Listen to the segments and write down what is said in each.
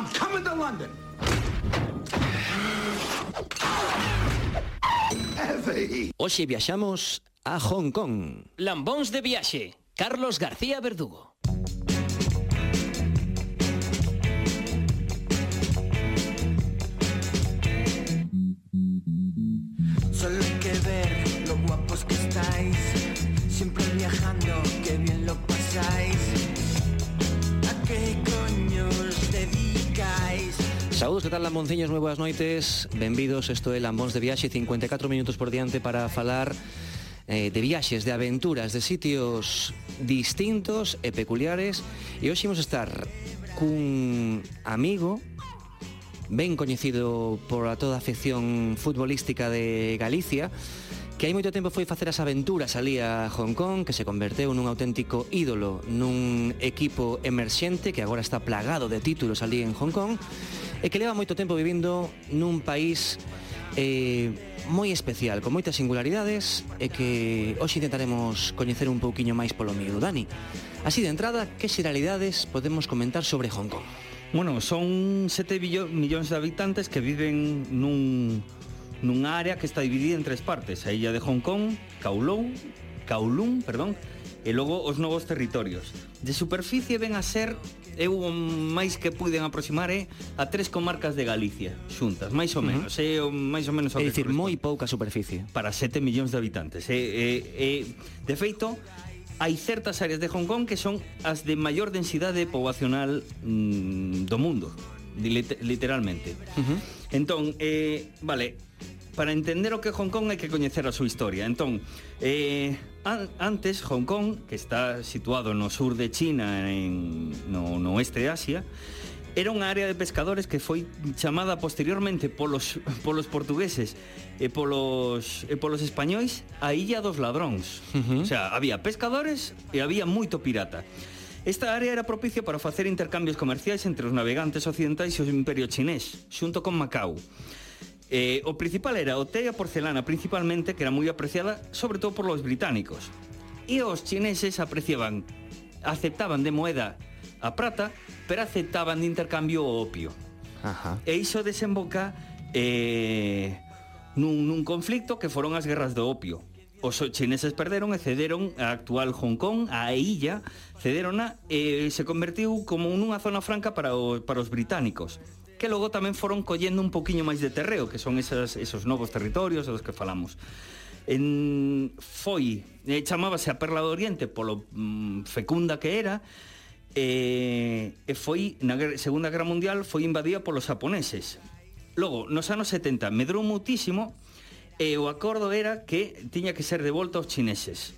I'm coming to London. Hoxe viaxamos a Hong Kong. Lambóns de viaxe, Carlos García Verdugo. Saúdos, que tal Lambonciños, moi boas noites. Benvidos, isto é Lambóns de Viaxe 54 minutos por diante para falar eh, de viaxes, de aventuras, de sitios distintos e peculiares. E hoxe imos estar cun amigo ben coñecido por a toda a afección futbolística de Galicia que hai moito tempo foi facer as aventuras ali a Hong Kong, que se converteu nun auténtico ídolo, nun equipo emerxente que agora está plagado de títulos ali en Hong Kong, e que leva moito tempo vivindo nun país eh, moi especial, con moitas singularidades, e que hoxe intentaremos coñecer un pouquiño máis polo miúdo. Dani, así de entrada, que xeralidades podemos comentar sobre Hong Kong? Bueno, son 7 millóns de habitantes que viven nun nunha área que está dividida en tres partes, a illa de Hong Kong, Kowloon, Kowloon, perdón, e logo os novos territorios. De superficie ven a ser eu o máis que puiden aproximar é a tres comarcas de Galicia xuntas, máis ou menos, uh -huh. é o máis ou menos É dicir, moi pouca superficie para 7 millóns de habitantes. É, é, é de feito hai certas áreas de Hong Kong que son as de maior densidade poboacional mm, do mundo literalmente. Uh -huh. Entón, eh, vale, para entender o que é Hong Kong hai que coñecer a súa historia. Entón, eh, an antes Hong Kong, que está situado no sur de China, en, no, no oeste de Asia, era unha área de pescadores que foi chamada posteriormente polos, polos portugueses e polos, e polos españois a Illa dos Ladróns. Uh -huh. O sea, había pescadores e había moito pirata. Esta área era propicia para facer intercambios comerciais entre os navegantes occidentais e o imperio chinés, xunto con Macao. Eh, o principal era o té e a porcelana, principalmente, que era moi apreciada, sobre todo por los británicos. E os chineses apreciaban, aceptaban de moeda a prata, pero aceptaban de intercambio o opio. Ajá. E iso desemboca eh, nun, nun conflicto que foron as guerras do opio. Os chineses perderon e cederon a actual Hong Kong, a illa, cederona e se convertiu como nunha zona franca para, o, para os británicos que logo tamén foron collendo un poquinho máis de terreo, que son esas, esos novos territorios dos que falamos. En, foi, eh, chamábase a Perla do Oriente polo mm, fecunda que era, e, e foi, na Segunda Guerra Mundial, foi invadida polos japoneses. Logo, nos anos 70, medrou muitísimo e o acordo era que tiña que ser devolta aos chineses.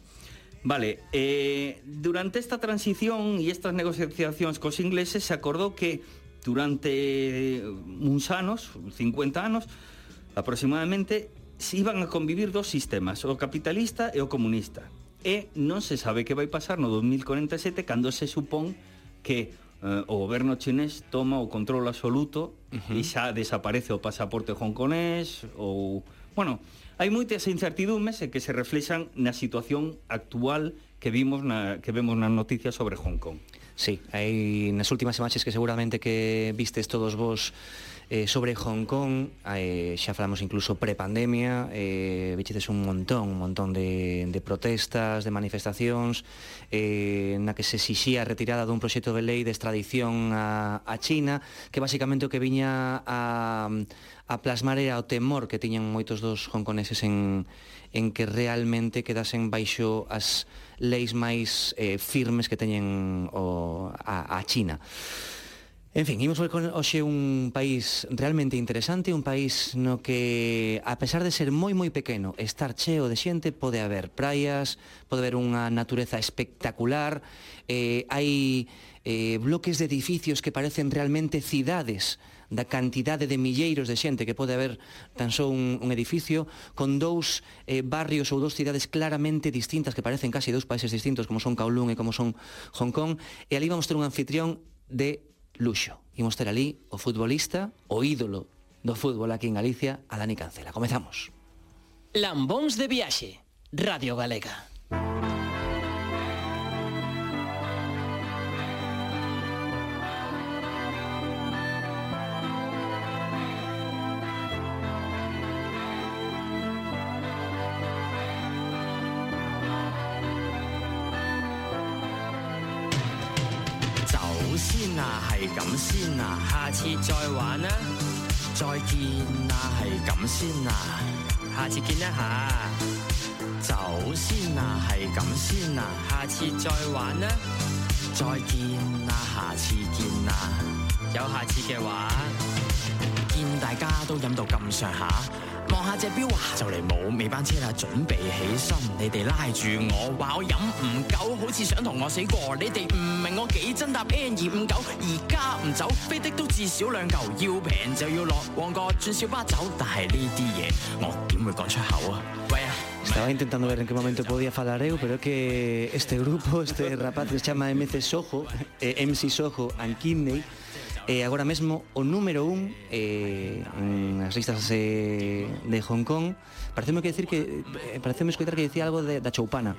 Vale, eh, durante esta transición e estas negociacións cos ingleses se acordou que durante uns anos, 50 anos aproximadamente, se iban a convivir dos sistemas, o capitalista e o comunista. E non se sabe que vai pasar no 2047 cando se supón que eh, o goberno chinés toma o control absoluto uh -huh. e xa desaparece o pasaporte hongkonés ou Bueno, hai moitas incertidumes e que se reflexan na situación actual que vimos na, que vemos nas noticias sobre Hong Kong. Sí, hai nas últimas imaxes que seguramente que vistes todos vos Eh, sobre Hong Kong, eh, xa falamos incluso prepandemia, eh, vichedes un montón, un montón de, de protestas, de manifestacións, eh, na que se exixía a retirada dun proxecto de lei de extradición a, a China, que basicamente o que viña a, a plasmar era o temor que tiñan moitos dos hongkoneses en, en que realmente quedasen baixo as leis máis eh, firmes que teñen o, a, a China. En fin, imos ver con hoxe un país realmente interesante, un país no que, a pesar de ser moi moi pequeno, estar cheo de xente, pode haber praias, pode haber unha natureza espectacular, eh, hai eh, bloques de edificios que parecen realmente cidades, da cantidade de milleiros de xente que pode haber tan só un, un edificio con dous eh, barrios ou dous cidades claramente distintas que parecen casi dous países distintos como son Kowloon e como son Hong Kong e ali vamos ter un anfitrión de Luxo. Imos ter ali o futbolista, o ídolo do fútbol aquí en Galicia, a Dani Cancela. Comezamos. Lambóns de viaxe, Radio Galega. 係咁先啊，下次再玩啦，再見啊，係咁先啊，下次見一下，走先啊，係咁先啊，下次再玩啦，再見啊，下次見啊，有下次嘅話，見大家都飲到咁上下。望下隻錶啊，就嚟冇尾班車啦，準備起身。你哋拉住我，話我飲唔夠，好似想同我死過。你哋唔明我幾真搭 N 二五九，而家唔走，飛的都至少兩嚿。要平就要落旺角轉小巴走，但係呢啲嘢我點會講出口啊？喂啊！Estaba intentando ver en qué momento podía falar eu, pero que este grupo, este rapaz que se chama MC Soho, eh, MC Soho and Kidney, eh, agora mesmo o número un eh, nas listas eh, de Hong Kong pareceme que decir que eh, pareceme escoitar que decía algo de, da choupana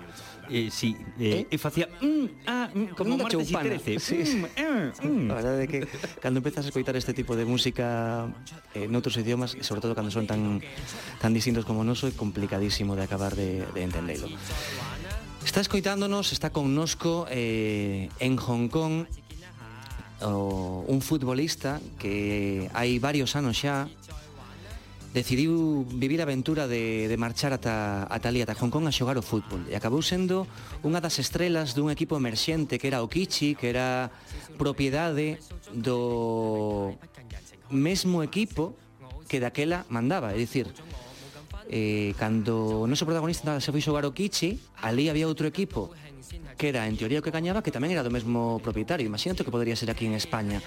eh, sí, eh, eh? e facía mm, ah, mm, como mm, martes e sí, sí. Mm, eh, mm. a verdade é que cando empezas a escoitar este tipo de música eh, noutros idiomas, e sobre todo cando son tan tan distintos como noso é complicadísimo de acabar de, de entendelo Está escoitándonos, está connosco eh, en Hong Kong o, un futbolista que hai varios anos xa decidiu vivir a aventura de, de marchar ata, ata ali, ata Hong Kong a xogar o fútbol. E acabou sendo unha das estrelas dun equipo emerxente que era o Kichi que era propiedade do mesmo equipo que daquela mandaba. É dicir, eh, cando o noso protagonista se foi xogar o Kichi ali había outro equipo que era en teoría o que gañaba que tamén era do mesmo propietario. Imagínate o que podería ser aquí en España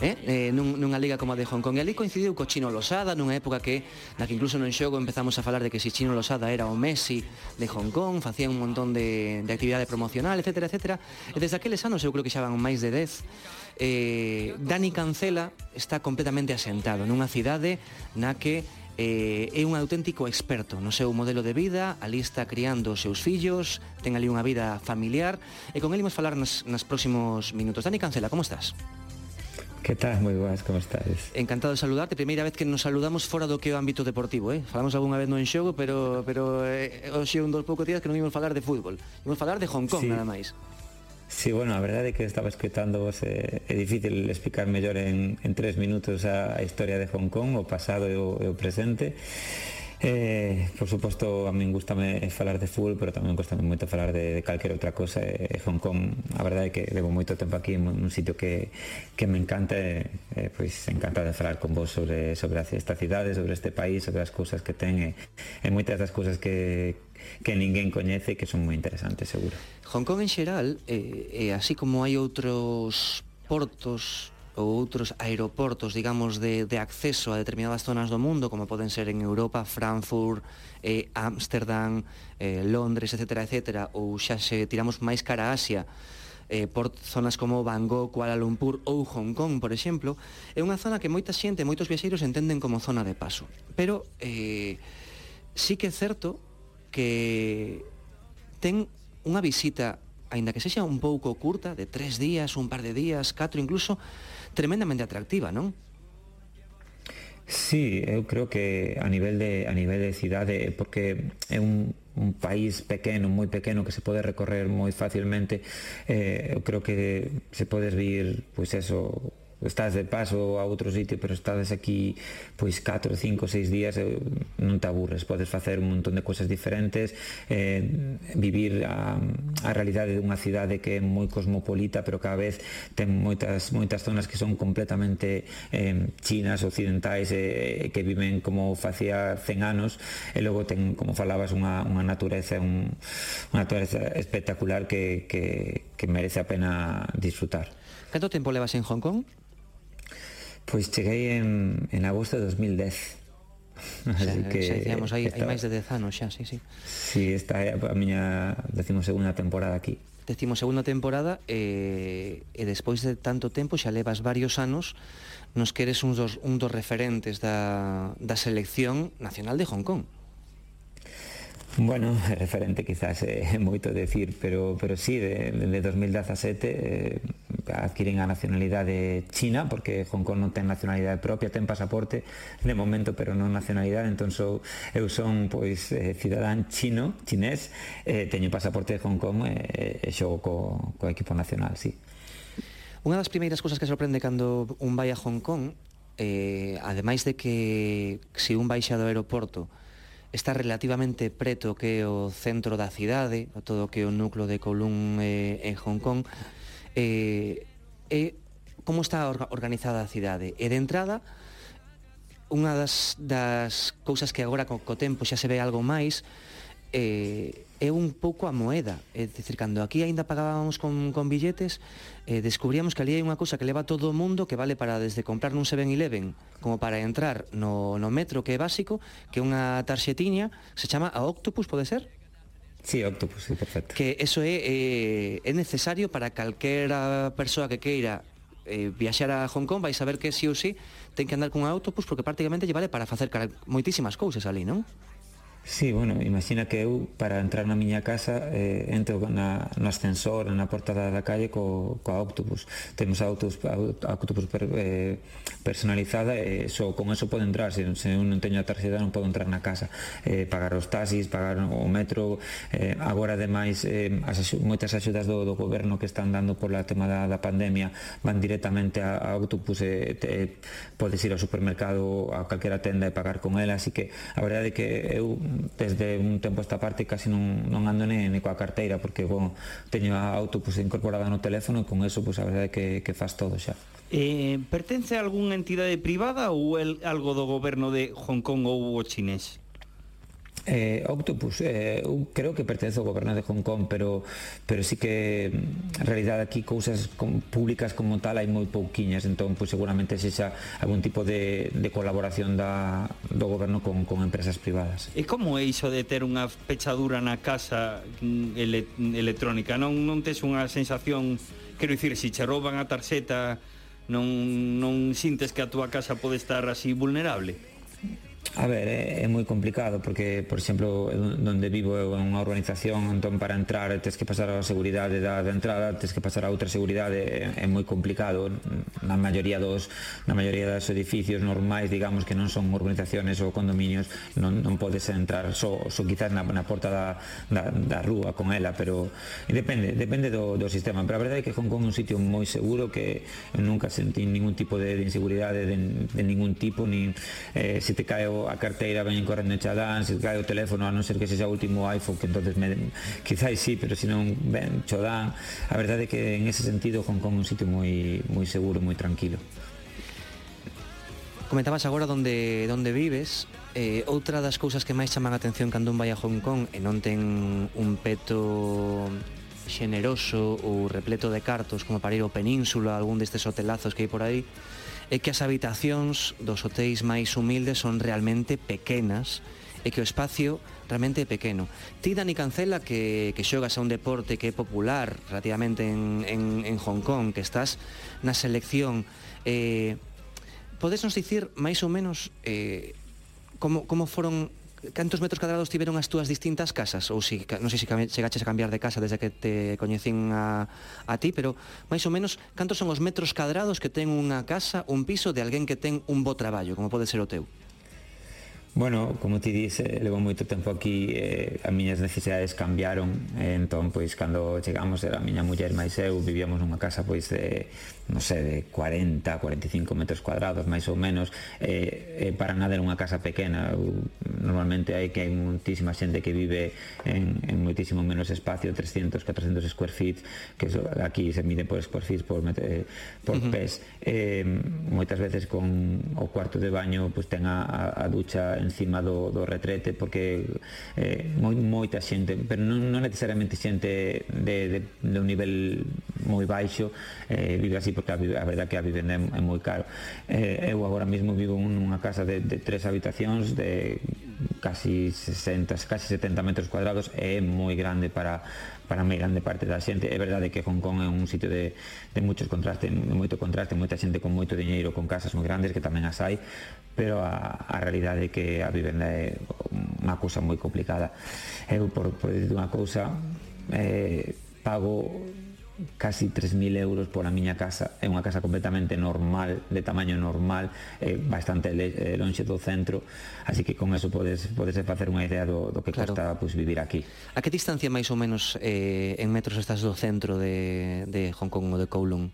eh? Eh, nun, nunha liga como a de Hong Kong. E ali coincidiu co Chino Losada nunha época que na que incluso non xogo empezamos a falar de que si Chino Losada era o Messi de Hong Kong facía un montón de, de actividade promocional etcétera, etcétera e desde aqueles anos eu creo que xa van máis de 10 eh, Dani Cancela está completamente asentado nunha cidade na que eh, é un auténtico experto no seu modelo de vida, ali está criando os seus fillos, ten ali unha vida familiar, e con ele imos falar nas, nas próximos minutos. Dani Cancela, como estás? Que tal? Moi boas, como estás? Encantado de saludarte, primeira vez que nos saludamos fora do que é o ámbito deportivo, eh? Falamos algunha vez no enxogo, pero pero eh, hoxe un dos poucos días que non imos falar de fútbol. Imos falar de Hong Kong sí. nada máis. Sí, bueno, a verdade é que estaba escritando vos eh, é difícil explicar mellor en, en tres minutos a, a historia de Hong Kong, o pasado e o, e o presente. Eh, por suposto, a min gustame falar de fútbol, pero tamén gustame moito falar de, de calquera outra cosa. E, e Hong Kong, a verdade é que levo moito tempo aquí, en un sitio que, que me encanta, e, eh, eh pois encanta de falar con vos sobre, sobre esta cidade, sobre este país, sobre as cousas que ten, e, e eh, moitas das cousas que, que ninguén coñece e que son moi interesantes, seguro. Hong Kong en xeral, eh, eh, así como hai outros portos ou outros aeroportos, digamos, de, de acceso a determinadas zonas do mundo, como poden ser en Europa, Frankfurt, eh, Amsterdam, eh, Londres, etc., etc., ou xa se tiramos máis cara a Asia, eh, por zonas como Bangkok, Kuala Lumpur ou Hong Kong, por exemplo, é unha zona que moita xente, moitos viaxeiros entenden como zona de paso. Pero eh, sí que é certo que ten unha visita aínda que sexa un pouco curta, de tres días, un par de días, catro incluso, tremendamente atractiva, non? Sí, eu creo que a nivel de a nivel de cidade, porque é un, un país pequeno, moi pequeno que se pode recorrer moi facilmente, eh, eu creo que se podes vir, pois eso, estás de paso a outro sitio pero estás aquí pois 4, 5, 6 días non te aburres, podes facer un montón de cousas diferentes eh, vivir a, a realidade dunha cidade que é moi cosmopolita pero cada vez ten moitas moitas zonas que son completamente eh, chinas, occidentais eh, eh que viven como facía 100 anos e logo ten, como falabas, unha, unha natureza un, unha natureza espectacular que, que, que merece a pena disfrutar. Canto tempo levas en Hong Kong? Pois cheguei en, en agosto de 2010 Así xa, que xa dicíamos, hai, esta... hai máis de 10 anos xa, sí, sí. Sí, esta é a miña decimosegunda temporada aquí. Decimosegunda temporada e, eh, e despois de tanto tempo xa levas varios anos nos que eres un dos, un dos referentes da, da selección nacional de Hong Kong. Bueno, referente quizás é eh, moito decir, pero, pero sí, de, de 2017 eh, adquiren a nacionalidade china, porque Hong Kong non ten nacionalidade propia, ten pasaporte de momento, pero non nacionalidade, entón sou, eu son pois eh, cidadán chino, chinés, eh, teño pasaporte de Hong Kong eh, eh, e eh, xogo co, co equipo nacional, sí. Unha das primeiras cousas que sorprende cando un vai a Hong Kong, eh, ademais de que se un baixa do aeroporto, está relativamente preto que o centro da cidade, todo que o núcleo de Kowloon eh, en Hong Kong, eh, eh, como está organizada a cidade. E de entrada, unha das, das cousas que agora co, co tempo xa se ve algo máis, eh, é un pouco a moeda. É dicir, cando aquí aínda pagábamos con, con billetes, eh, descubríamos que ali hai unha cousa que leva todo o mundo que vale para desde comprar nun 7-Eleven como para entrar no, no metro que é básico, que é unha tarxetiña, se chama a Octopus, pode ser? Sí, Octopus, sí, perfecto. Que eso é, eh, é necesario para calquera persoa que queira eh, viaxar a Hong Kong vai saber que sí ou sí ten que andar cun autobús porque prácticamente lle vale para facer moitísimas cousas ali, non? Sí, bueno, imagina que eu para entrar na miña casa eh, entro na, no ascensor, na portada da calle co, coa autobús. Temos autobús, autobús per, eh, personalizada e eh, so, con eso podo entrar, se, se eu non teño a tarxeta non podo entrar na casa. Eh, pagar os taxis, pagar o metro, eh, agora ademais eh, as, moitas axudas do, do goberno que están dando pola tema da, da pandemia van directamente a, a autobús e eh, te, podes ir ao supermercado a calquera tenda e pagar con ela, así que a verdade é que eu desde un tempo esta parte casi non, non ando ne, ne coa carteira porque bon, teño a auto pues, incorporada no teléfono e con eso pues, a verdade é que, que faz todo xa eh, Pertence a algunha entidade privada ou el, algo do goberno de Hong Kong ou o chinés? Eh, Octopus, eh, eu creo que pertence ao goberno de Hong Kong, pero pero sí que en realidad aquí cousas con, públicas como tal hai moi pouquiñas, entón pois seguramente sexa algún tipo de, de colaboración da, do goberno con, con empresas privadas. E como é iso de ter unha pechadura na casa mm, ele, electrónica? Non non tes unha sensación, quero dicir, se che rouban a tarxeta, non non sintes que a túa casa pode estar así vulnerable? A ver, é, é moi complicado porque, por exemplo, eh, onde vivo eu é unha urbanización, entón para entrar tens que pasar a seguridade da, da entrada, tens que pasar a outra seguridade, é, é moi complicado. Na maioría dos na maioría dos edificios normais, digamos que non son urbanizaciones ou condominios, non, non podes entrar só, só quizás na, na porta da, da, da rúa con ela, pero depende, depende do, do sistema. Pero a verdade é que Hong Kong é un sitio moi seguro que nunca sentí ningún tipo de, de inseguridade de, de ningún tipo, nin eh, se te cae o a carteira veñen correndo e xa dan, se cae o teléfono, a non ser que sexa o último iPhone, que entonces me, quizáis sí, pero se non ben, cho dan. A verdade é que en ese sentido Hong Kong é un sitio moi moi seguro, moi tranquilo. Comentabas agora onde onde vives, Eh, outra das cousas que máis chaman a atención cando un vai a Hong Kong e non ten un peto xeneroso ou repleto de cartos como para ir ao Península, algún destes hotelazos que hai por aí, é que as habitacións dos hotéis máis humildes son realmente pequenas e que o espacio realmente é pequeno. Ti, Dani Cancela, que, que xogas a un deporte que é popular relativamente en, en, en Hong Kong, que estás na selección, eh, podes nos dicir máis ou menos eh, como, como foron cantos metros cadrados tiveron as túas distintas casas? Ou si, non sei se chegaches a cambiar de casa desde que te coñecín a, a ti pero máis ou menos cantos son os metros cadrados que ten unha casa un piso de alguén que ten un bo traballo como pode ser o teu? Bueno, como ti dices, levo moito tempo aquí eh, as miñas necesidades cambiaron eh, entón, pois, cando chegamos era a miña muller máis eu, vivíamos nunha casa pois de, non sei, de 40 45 metros cuadrados, máis ou menos eh, eh, para nada era unha casa pequena eu, normalmente hai que hai moitísima xente que vive en, en moitísimo menos espacio, 300, 400 square feet que so, aquí se mide por square feet por, eh, por uh -huh. pés eh, moitas veces con o cuarto de baño pois ten a, a, a ducha encima do, do retrete porque eh, moi, moita xente pero non, non necesariamente xente de, de, de un nivel moi baixo eh, vive así porque a, a verdade que a vivenda é, é moi caro. Eh, eu agora mesmo vivo nunha casa de, de tres habitacións de casi 60, casi 70 metros cuadrados e é moi grande para para moi grande parte da xente é verdade que Hong Kong é un sitio de, de moitos contraste, de moito contraste moita xente con moito diñeiro, con casas moi grandes que tamén as hai pero a, a realidade é que a vivenda é unha cousa moi complicada. Eu por, por dicir unha cousa eh, pago casi 3.000 euros por a miña casa é unha casa completamente normal de tamaño normal eh, bastante le, eh, lonxe do centro así que con eso podes, podes facer unha idea do, do que claro. costa pues, vivir aquí A que distancia máis ou menos eh, en metros estás do centro de, de Hong Kong ou de Kowloon?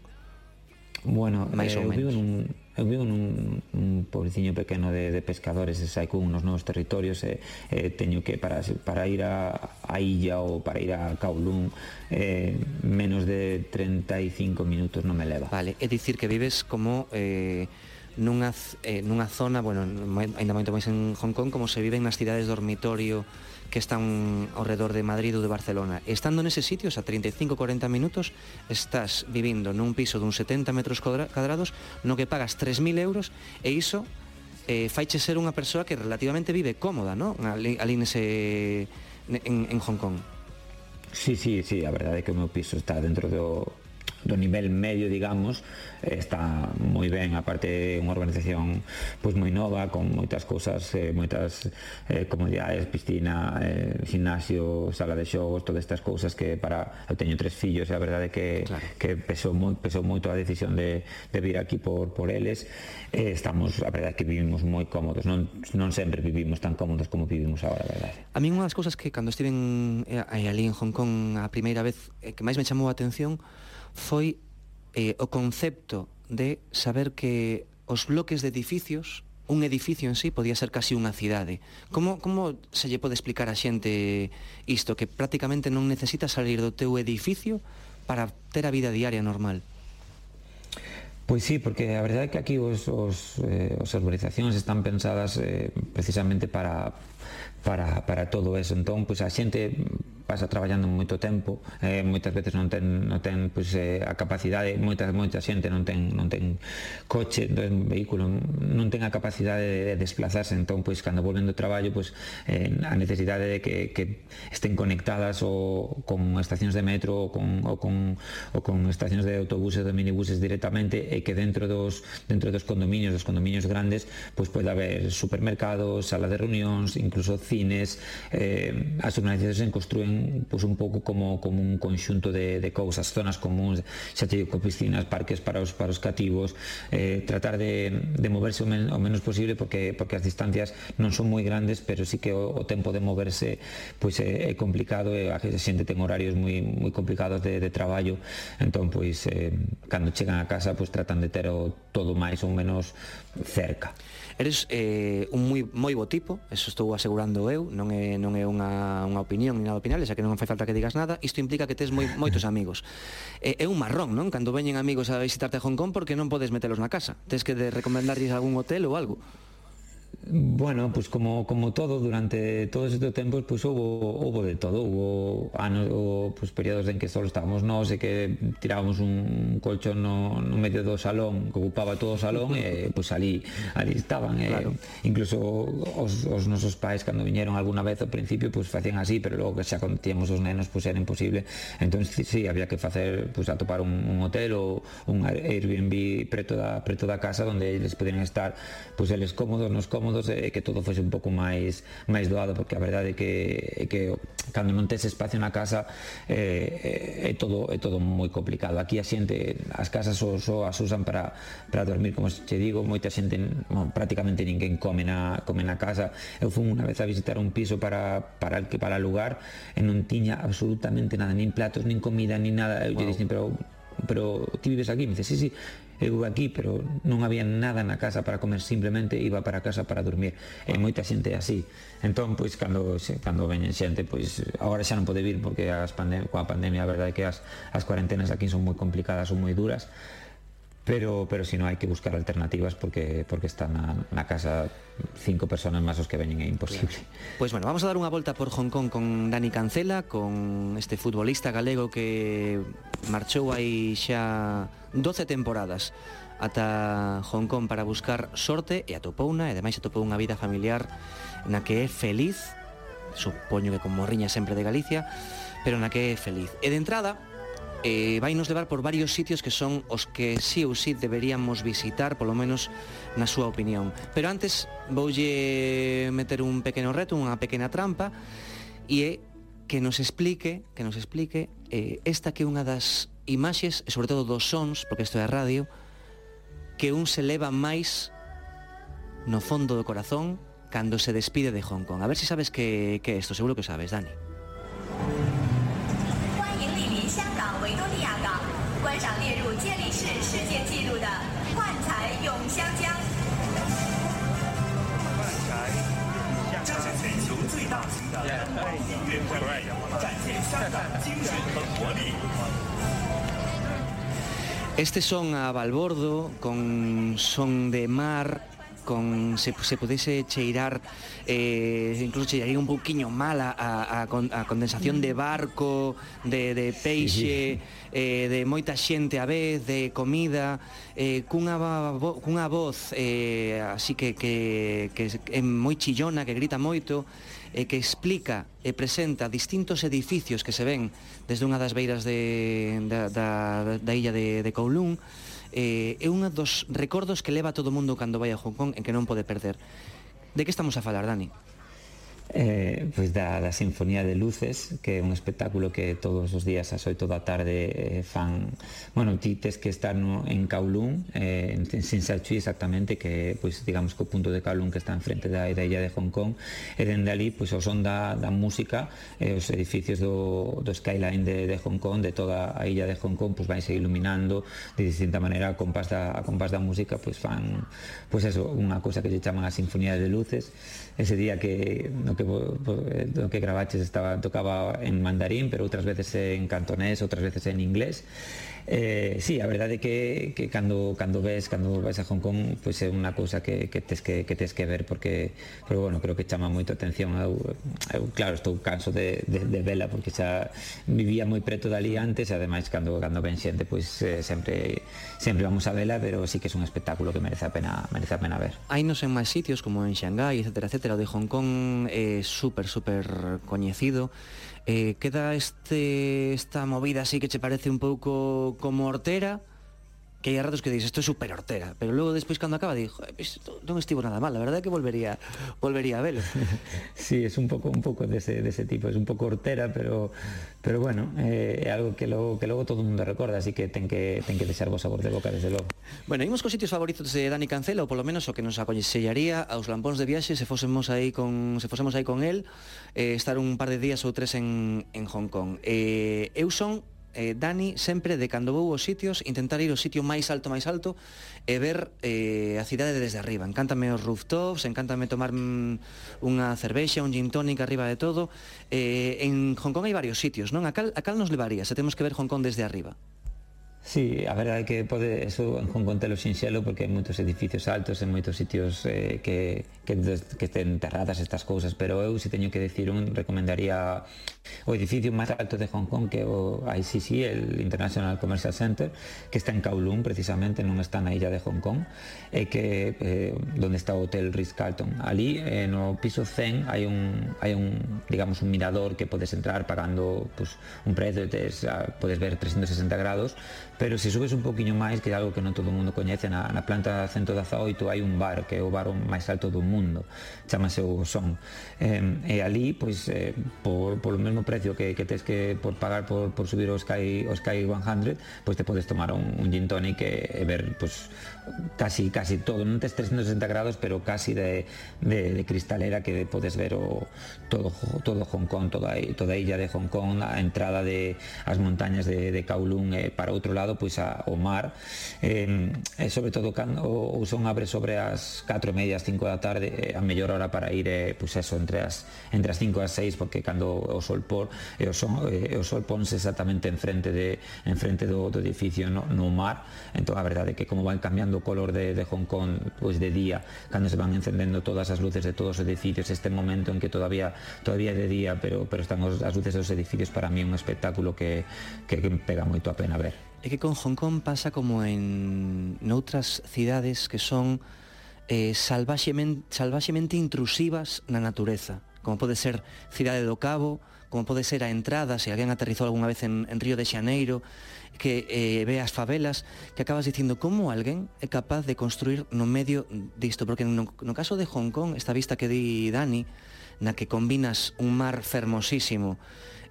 Bueno, máis eh, ou menos. Eu vivo nun, eu vivo nun un pobreciño pequeno de, de pescadores e sai nos novos territorios e, e teño que para, para ir a, a Illa ou para ir a Kowloon eh, menos de 35 minutos non me leva. Vale, é dicir que vives como eh, nunha, eh, nunha zona, bueno, ainda moito máis en Hong Kong, como se vive nas cidades dormitorio que están ao redor de Madrid ou de Barcelona. Estando neses sitios, a 35-40 minutos, estás vivindo nun piso dun 70 metros cuadrados no que pagas 3.000 euros e iso eh, faiche ser unha persoa que relativamente vive cómoda, non? Ali, ali nese, en, en Hong Kong. Sí, sí, sí, a verdade é que o meu piso está dentro do, do nivel medio, digamos, está moi ben, aparte é unha organización pois moi nova, con moitas cousas, eh, moitas eh, comodidades, piscina, eh, gimnasio, sala de xogos, todas estas cousas que para eu teño tres fillos, e a verdade que claro. que pesou moi pesou moito a decisión de de vir aquí por por eles. Eh, estamos, a verdade que vivimos moi cómodos, non non sempre vivimos tan cómodos como vivimos agora, a verdade. A min unha das cousas que cando estiven eh, ali en Hong Kong a primeira vez eh, que máis me chamou a atención foi eh, o concepto de saber que os bloques de edificios un edificio en sí podía ser casi unha cidade. Como, como se lle pode explicar a xente isto? Que prácticamente non necesitas salir do teu edificio para ter a vida diaria normal. Pois sí, porque a verdade é que aquí os, os, eh, os urbanizacións están pensadas eh, precisamente para, para, para todo eso. Entón, pois, a xente pasa traballando moito tempo, eh, moitas veces non ten, non ten pois, eh, a capacidade, moita, moita xente non ten, non ten coche, non ten vehículo, non ten a capacidade de, de desplazarse, entón, pois, cando volven do traballo, pois, eh, a necesidade de que, que estén conectadas ou con estacións de metro ou con, ou con, ou con estacións de autobuses, de minibuses directamente e que dentro dos, dentro dos condominios, dos condominios grandes, pois, pode haber supermercados, sala de reunións, incluso os cines, eh, as urbanizacións se construen pois, un pouco como, como un conxunto de, de cousas, zonas comuns, xa te digo, piscinas, parques para os, para os cativos, eh, tratar de, de moverse o, men, o menos posible porque, porque as distancias non son moi grandes, pero sí que o, o tempo de moverse pois, é, é complicado, e a xente ten horarios moi, moi complicados de, de traballo, entón, pois, eh, cando chegan a casa, pois, tratan de ter o, todo máis ou menos cerca. Eres eh, un moi, moi bo tipo, eso estou asegurando eu, non é, non é unha, unha opinión ni nada opinable, xa que non fai falta que digas nada, isto implica que tes moi, moitos amigos. Eh, é un marrón, non? Cando veñen amigos a visitarte a Hong Kong porque non podes metelos na casa. Tes que de recomendarlles algún hotel ou algo. Bueno, pues como, como todo, durante todos estes tempos pues houbo, houbo de todo, houbo anos, houbo, pues, períodos en que só estábamos nós e que tirábamos un colchón no, no medio do salón que ocupaba todo o salón e pues ali, ali estaban eh. e, incluso os, os nosos pais cando viñeron alguna vez ao principio pues facían así, pero logo que xa cando tíamos os nenos pues era imposible, entón sí, sí había que facer, pues atopar un, un hotel ou un Airbnb preto da, preto da casa onde eles poderían estar pues eles cómodos, nos cómodos cómodos e eh, que todo fose un pouco máis máis doado, porque a verdade é que, é que cando non tes espacio na casa eh, eh, é, todo é todo moi complicado. Aquí a xente, as casas só, só as usan para, para dormir, como te digo, moita xente, bueno, prácticamente ninguén come na, come na casa. Eu fui unha vez a visitar un piso para, para el que para lugar e non tiña absolutamente nada, nin platos, nin comida, nin nada. Eu wow. dixen, pero pero ti vives aquí? Me dice, sí, sí, eu aquí, pero non había nada na casa para comer, simplemente iba para casa para dormir. E moita xente así. Entón, pois, cando, cando veñen xente, pois, agora xa non pode vir, porque as pandem coa pandemia, a verdade é que as, as cuarentenas aquí son moi complicadas, son moi duras, pero, pero si no hai que buscar alternativas porque, porque están na, na casa cinco personas máis os que veñen é imposible. Pois pues bueno, vamos a dar unha volta por Hong Kong con Dani Cancela, con este futbolista galego que marchou aí xa 12 temporadas ata Hong Kong para buscar sorte e atopou unha, e ademais atopou unha vida familiar na que é feliz, supoño que con morriña sempre de Galicia, pero na que é feliz. E de entrada, eh, vai nos levar por varios sitios que son os que sí ou sí deberíamos visitar, polo menos na súa opinión. Pero antes voulle meter un pequeno reto, unha pequena trampa, e é que nos explique, que nos explique eh, esta que é unha das imaxes, e sobre todo dos sons, porque isto é radio, que un se leva máis no fondo do corazón cando se despide de Hong Kong. A ver se sabes que, que é isto, seguro que sabes, Dani. Este son a balbordo, con son de mar, con se, se pudese cheirar, eh, incluso cheiraría un pouquiño mal a, a, a condensación de barco, de, de peixe, sí, eh, de moita xente a vez, de comida, eh, cunha, cunha voz eh, así que, que, que é moi chillona, que grita moito, e que explica e presenta distintos edificios que se ven desde unha das beiras de, da, da, da illa de, de Kowloon eh, é un dos recordos que leva todo o mundo cando vai a Hong Kong en que non pode perder. De que estamos a falar, Dani? eh, pois da, da Sinfonía de Luces que é un espectáculo que todos os días ás 8 da tarde eh, fan bueno, ti tes que estar no, en Kowloon eh, en, en Sinsachui exactamente que pois digamos que o punto de Kowloon que está en frente da, da illa de Hong Kong e dende ali pois o son da, da música eh, os edificios do, do skyline de, de Hong Kong de toda a illa de Hong Kong pois vanse iluminando de distinta maneira a compás da, a compás da música pois fan pois eso, unha cousa que se chaman a Sinfonía de Luces ese día que no que, eh, no que Gravaches estaba, tocaba en mandarín, pero outras veces en cantonés, outras veces en inglés. Eh, sí, a verdade é que, que cando, cando ves, cando vais a Hong Kong, pois é unha cousa que, que, tes que, que tes que ver porque, pero bueno, creo que chama moito atención. Eu, eu claro, estou canso de, de, de vela porque xa vivía moi preto dali antes e ademais cando, cando ven xente, pois eh, sempre sempre vamos a vela, pero sí que é un espectáculo que merece a pena, merece a pena ver. Hai nos en máis sitios como en Xangai, etcétera, etcétera, o de Hong Kong é eh, super, super coñecido Eh, queda este esta movida así que che parece un pouco como hortera, que hai ratos que dices, isto é super hortera, pero logo despois cando acaba digo, isto non estivo nada mal, a verdade é que volvería volvería a velo. Sí, es un pouco un pouco dese de dese tipo, es un pouco hortera, pero pero bueno, eh, é algo que logo que logo todo o mundo recorda, así que ten que ten que deixar vos sabor de boca desde logo. Bueno, imos cos sitios favoritos de Dani Cancela, ou polo menos o que nos aconsellaría aos lampóns de viaxe se fósemos aí con se fósemos aí con el, eh, estar un par de días ou tres en en Hong Kong. Eh, eu son eh, Dani sempre de cando vou aos sitios intentar ir ao sitio máis alto máis alto e ver eh, a cidade desde arriba encántame os rooftops encántame tomar mm, unha cervexa un gin tónica arriba de todo eh, en Hong Kong hai varios sitios non? A cal, a cal nos levaría se temos que ver Hong Kong desde arriba? Sí, a verdade que pode, eso con contelo sinxelo porque hai moitos edificios altos en moitos sitios eh, que, que, que estén enterradas estas cousas pero eu se teño que decir un recomendaría o edificio máis alto de Hong Kong que o ICC, el International Commercial Center que está en Kowloon precisamente non está na illa de Hong Kong e que eh, donde está o Hotel Ritz-Carlton ali eh, no piso 100 hai un, hai un digamos un mirador que podes entrar pagando pues, un prezo e tes, ah, podes ver 360 grados Pero se subes un poquinho máis, que é algo que non todo o mundo coñece, na, na planta 118 hai un bar, que é o bar máis alto do mundo, chamase o Son. Eh, e ali, pois, eh, por, por o mesmo precio que, que tens que por pagar por, por subir o Sky, o Sky 100, pois te podes tomar un, un gin tonic e, e ver pois, casi casi todo, non tes 360 grados, pero casi de, de, de cristalera que podes ver o todo todo Hong Kong, toda toda a illa de Hong Kong, a entrada de as montañas de, de Kowloon eh, para outro lado, pois a, o mar. Eh, e sobre todo cando o, o son abre sobre as 4 e media, as 5 da tarde, eh, a mellor hora para ir eh, pois eso, entre as entre as 5 e as 6 porque cando o sol por e o son e o sol ponse exactamente enfrente de enfrente do, do edificio no, no mar. Entón a verdade é que como van cambiando do color de, de Hong Kong pois de día, cando se van encendendo todas as luces de todos os edificios, este momento en que todavía todavía é de día, pero pero están os, as luces dos edificios para mí un espectáculo que, que, que pega moito a pena ver. É que con Hong Kong pasa como en noutras cidades que son eh, salvaxemente, salvaxemente intrusivas na natureza, como pode ser Cidade do Cabo, como pode ser a entrada, se alguén aterrizou algunha vez en, en Río de Xaneiro, que eh, ve as favelas, que acabas dicindo como alguén é capaz de construir no medio disto, porque no, no caso de Hong Kong, esta vista que di Dani, na que combinas un mar fermosísimo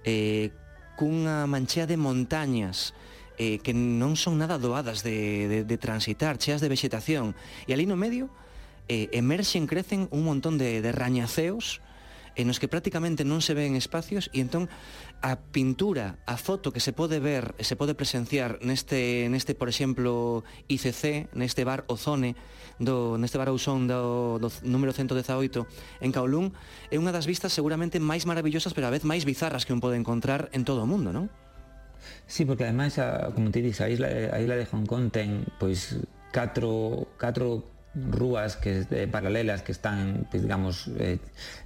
eh, cunha manchea de montañas eh, que non son nada doadas de, de, de transitar, cheas de vegetación, E ali no medio eh, emerxen, crecen un montón de, de rañaceos en os que prácticamente non se ven espacios e entón a pintura, a foto que se pode ver, se pode presenciar neste, neste por exemplo, ICC, neste bar Ozone, do, neste bar Ousón do, do número 118 en Kowloon, é unha das vistas seguramente máis maravillosas pero a vez máis bizarras que un pode encontrar en todo o mundo, non? Sí, porque ademais, a, como te dis, a isla, a isla de Hong Kong ten pois catro, catro rúas que eh, paralelas que están, pues, digamos, eh,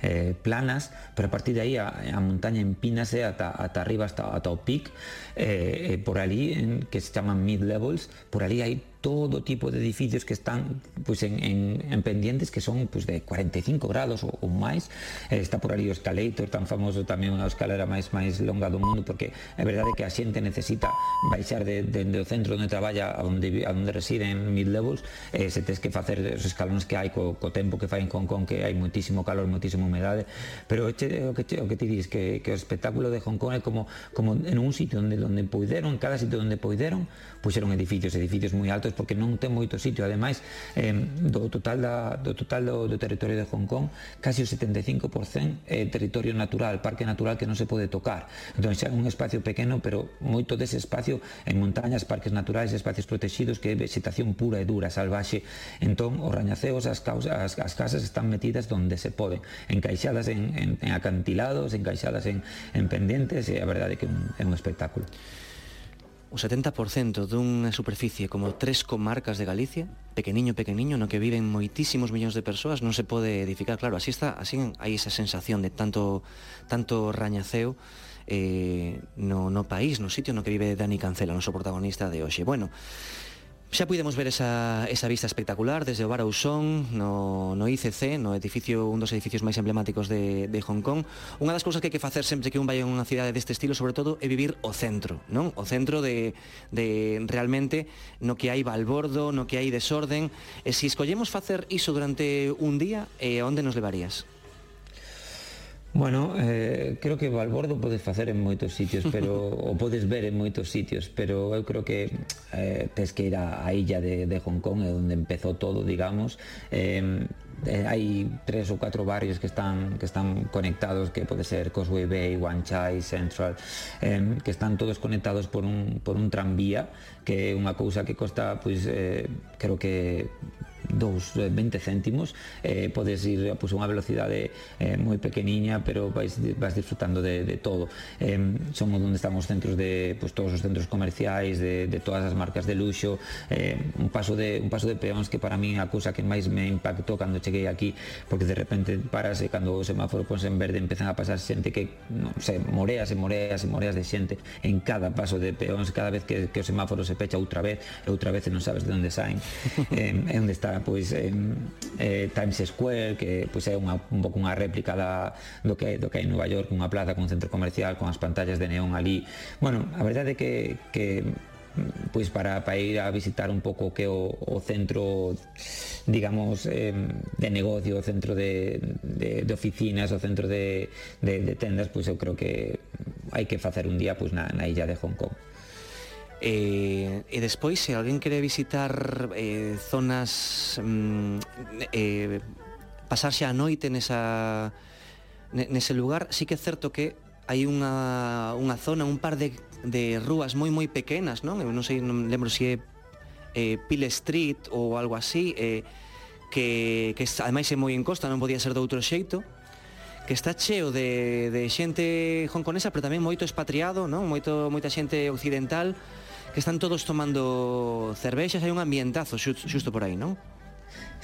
eh, planas, pero a partir de aí a, a montaña empínase eh, ata, ata arriba, hasta, ata o pic, eh, eh, por ali, en, que se chaman mid-levels, por ali hai todo tipo de edificios que están pues, en, en, en pendientes que son pues, de 45 grados ou, ou máis eh, está por ali o escalator tan famoso tamén unha escalera máis máis longa do mundo porque é verdade que a xente necesita baixar de, de, de o centro onde traballa a onde, a onde reside en mid levels. Eh, se tes que facer os escalóns que hai co, co tempo que fai en Hong Kong que hai muitísimo calor, muitísima humedade. Pero che, o que, o que ti dis que, que o espectáculo de Hong Kong é como, como en un sitio onde, onde poideron, cada sitio onde poideron puxeron edificios, edificios moi altos porque non ten moito sitio. Ademais eh, do total da, do total do, do territorio de Hong Kong casi o 75% é territorio natural parque natural que non se pode tocar. Entón xa é un espacio pequeno pero moito dese espacio en montañas parques naturais espacios protegidos que é vegetación pura e dura salvaxe. Entón os rañaceos as, causas, as, as casas están metidas donde se poden encaixadas en, en, en acantilados encaixadas en, en pendentes e a verdade que é un, é un espectáculo o 70% dunha superficie como tres comarcas de Galicia, pequeniño, pequeniño, no que viven moitísimos millóns de persoas, non se pode edificar. Claro, así está, así hai esa sensación de tanto, tanto rañaceo eh, no, no país, no sitio no que vive Dani Cancela, noso protagonista de hoxe. Bueno, Xa puidemos ver esa, esa vista espectacular desde o Bar Ausón, no, no ICC, no edificio, un dos edificios máis emblemáticos de, de Hong Kong. Unha das cousas que hai que facer sempre que un vai a unha cidade deste estilo, sobre todo, é vivir o centro, non? O centro de, de realmente no que hai balbordo, no que hai desorden. E se escollemos facer iso durante un día, eh, onde nos levarías? Bueno, eh, creo que Balbordo podes facer en moitos sitios, pero o podes ver en moitos sitios, pero eu creo que eh, tes que ir á a illa de, de Hong Kong, é onde empezou todo, digamos. Eh, eh, hai tres ou catro barrios que están que están conectados, que pode ser Causeway Bay, Wan Chai, Central, eh, que están todos conectados por un, por un tranvía, que é unha cousa que costa, pois, eh, creo que 2,20 eh, céntimos eh, podes ir a pues, unha velocidade eh, moi pequeniña pero vais, vas disfrutando de, de todo. Eh, somos onde están os centros de pues, todos os centros comerciais de, de todas as marcas de luxo. Eh, un paso de un paso de peóns que para min a cousa que máis me impactou cando cheguei aquí porque de repente parase cando o semáforo ponse en verde empezan a pasar xente que non sei, moreas e moreas e moreas de xente en cada paso de peóns. Cada vez que, que o semáforo se pecha outra vez e outra vez e non sabes de onde saen. Eh, é onde está pois en eh, Times Square, que pois é unha, un pouco unha réplica da, do, que, do que hai en Nova York, unha plaza con centro comercial, con as pantallas de neón ali. Bueno, a verdade é que, que pois para, para ir a visitar un pouco que o, o centro digamos eh, de negocio o centro de, de, de oficinas o centro de, de, de tendas pois eu creo que hai que facer un día pois na, na illa de Hong Kong Eh, e despois, se alguén quere visitar eh, zonas... Mm, eh, pasarse a noite nesa, nese lugar, sí que é certo que hai unha, unha zona, un par de, de rúas moi moi pequenas, non? Eu non sei, non lembro se é eh, Pile Street ou algo así, eh, que, que ademais é moi en costa, non podía ser de outro xeito, que está cheo de, de xente hongkonesa, pero tamén moito expatriado, non? Moito, moita xente occidental, que están todos tomando cervexas, hai un ambientazo xusto por aí, non?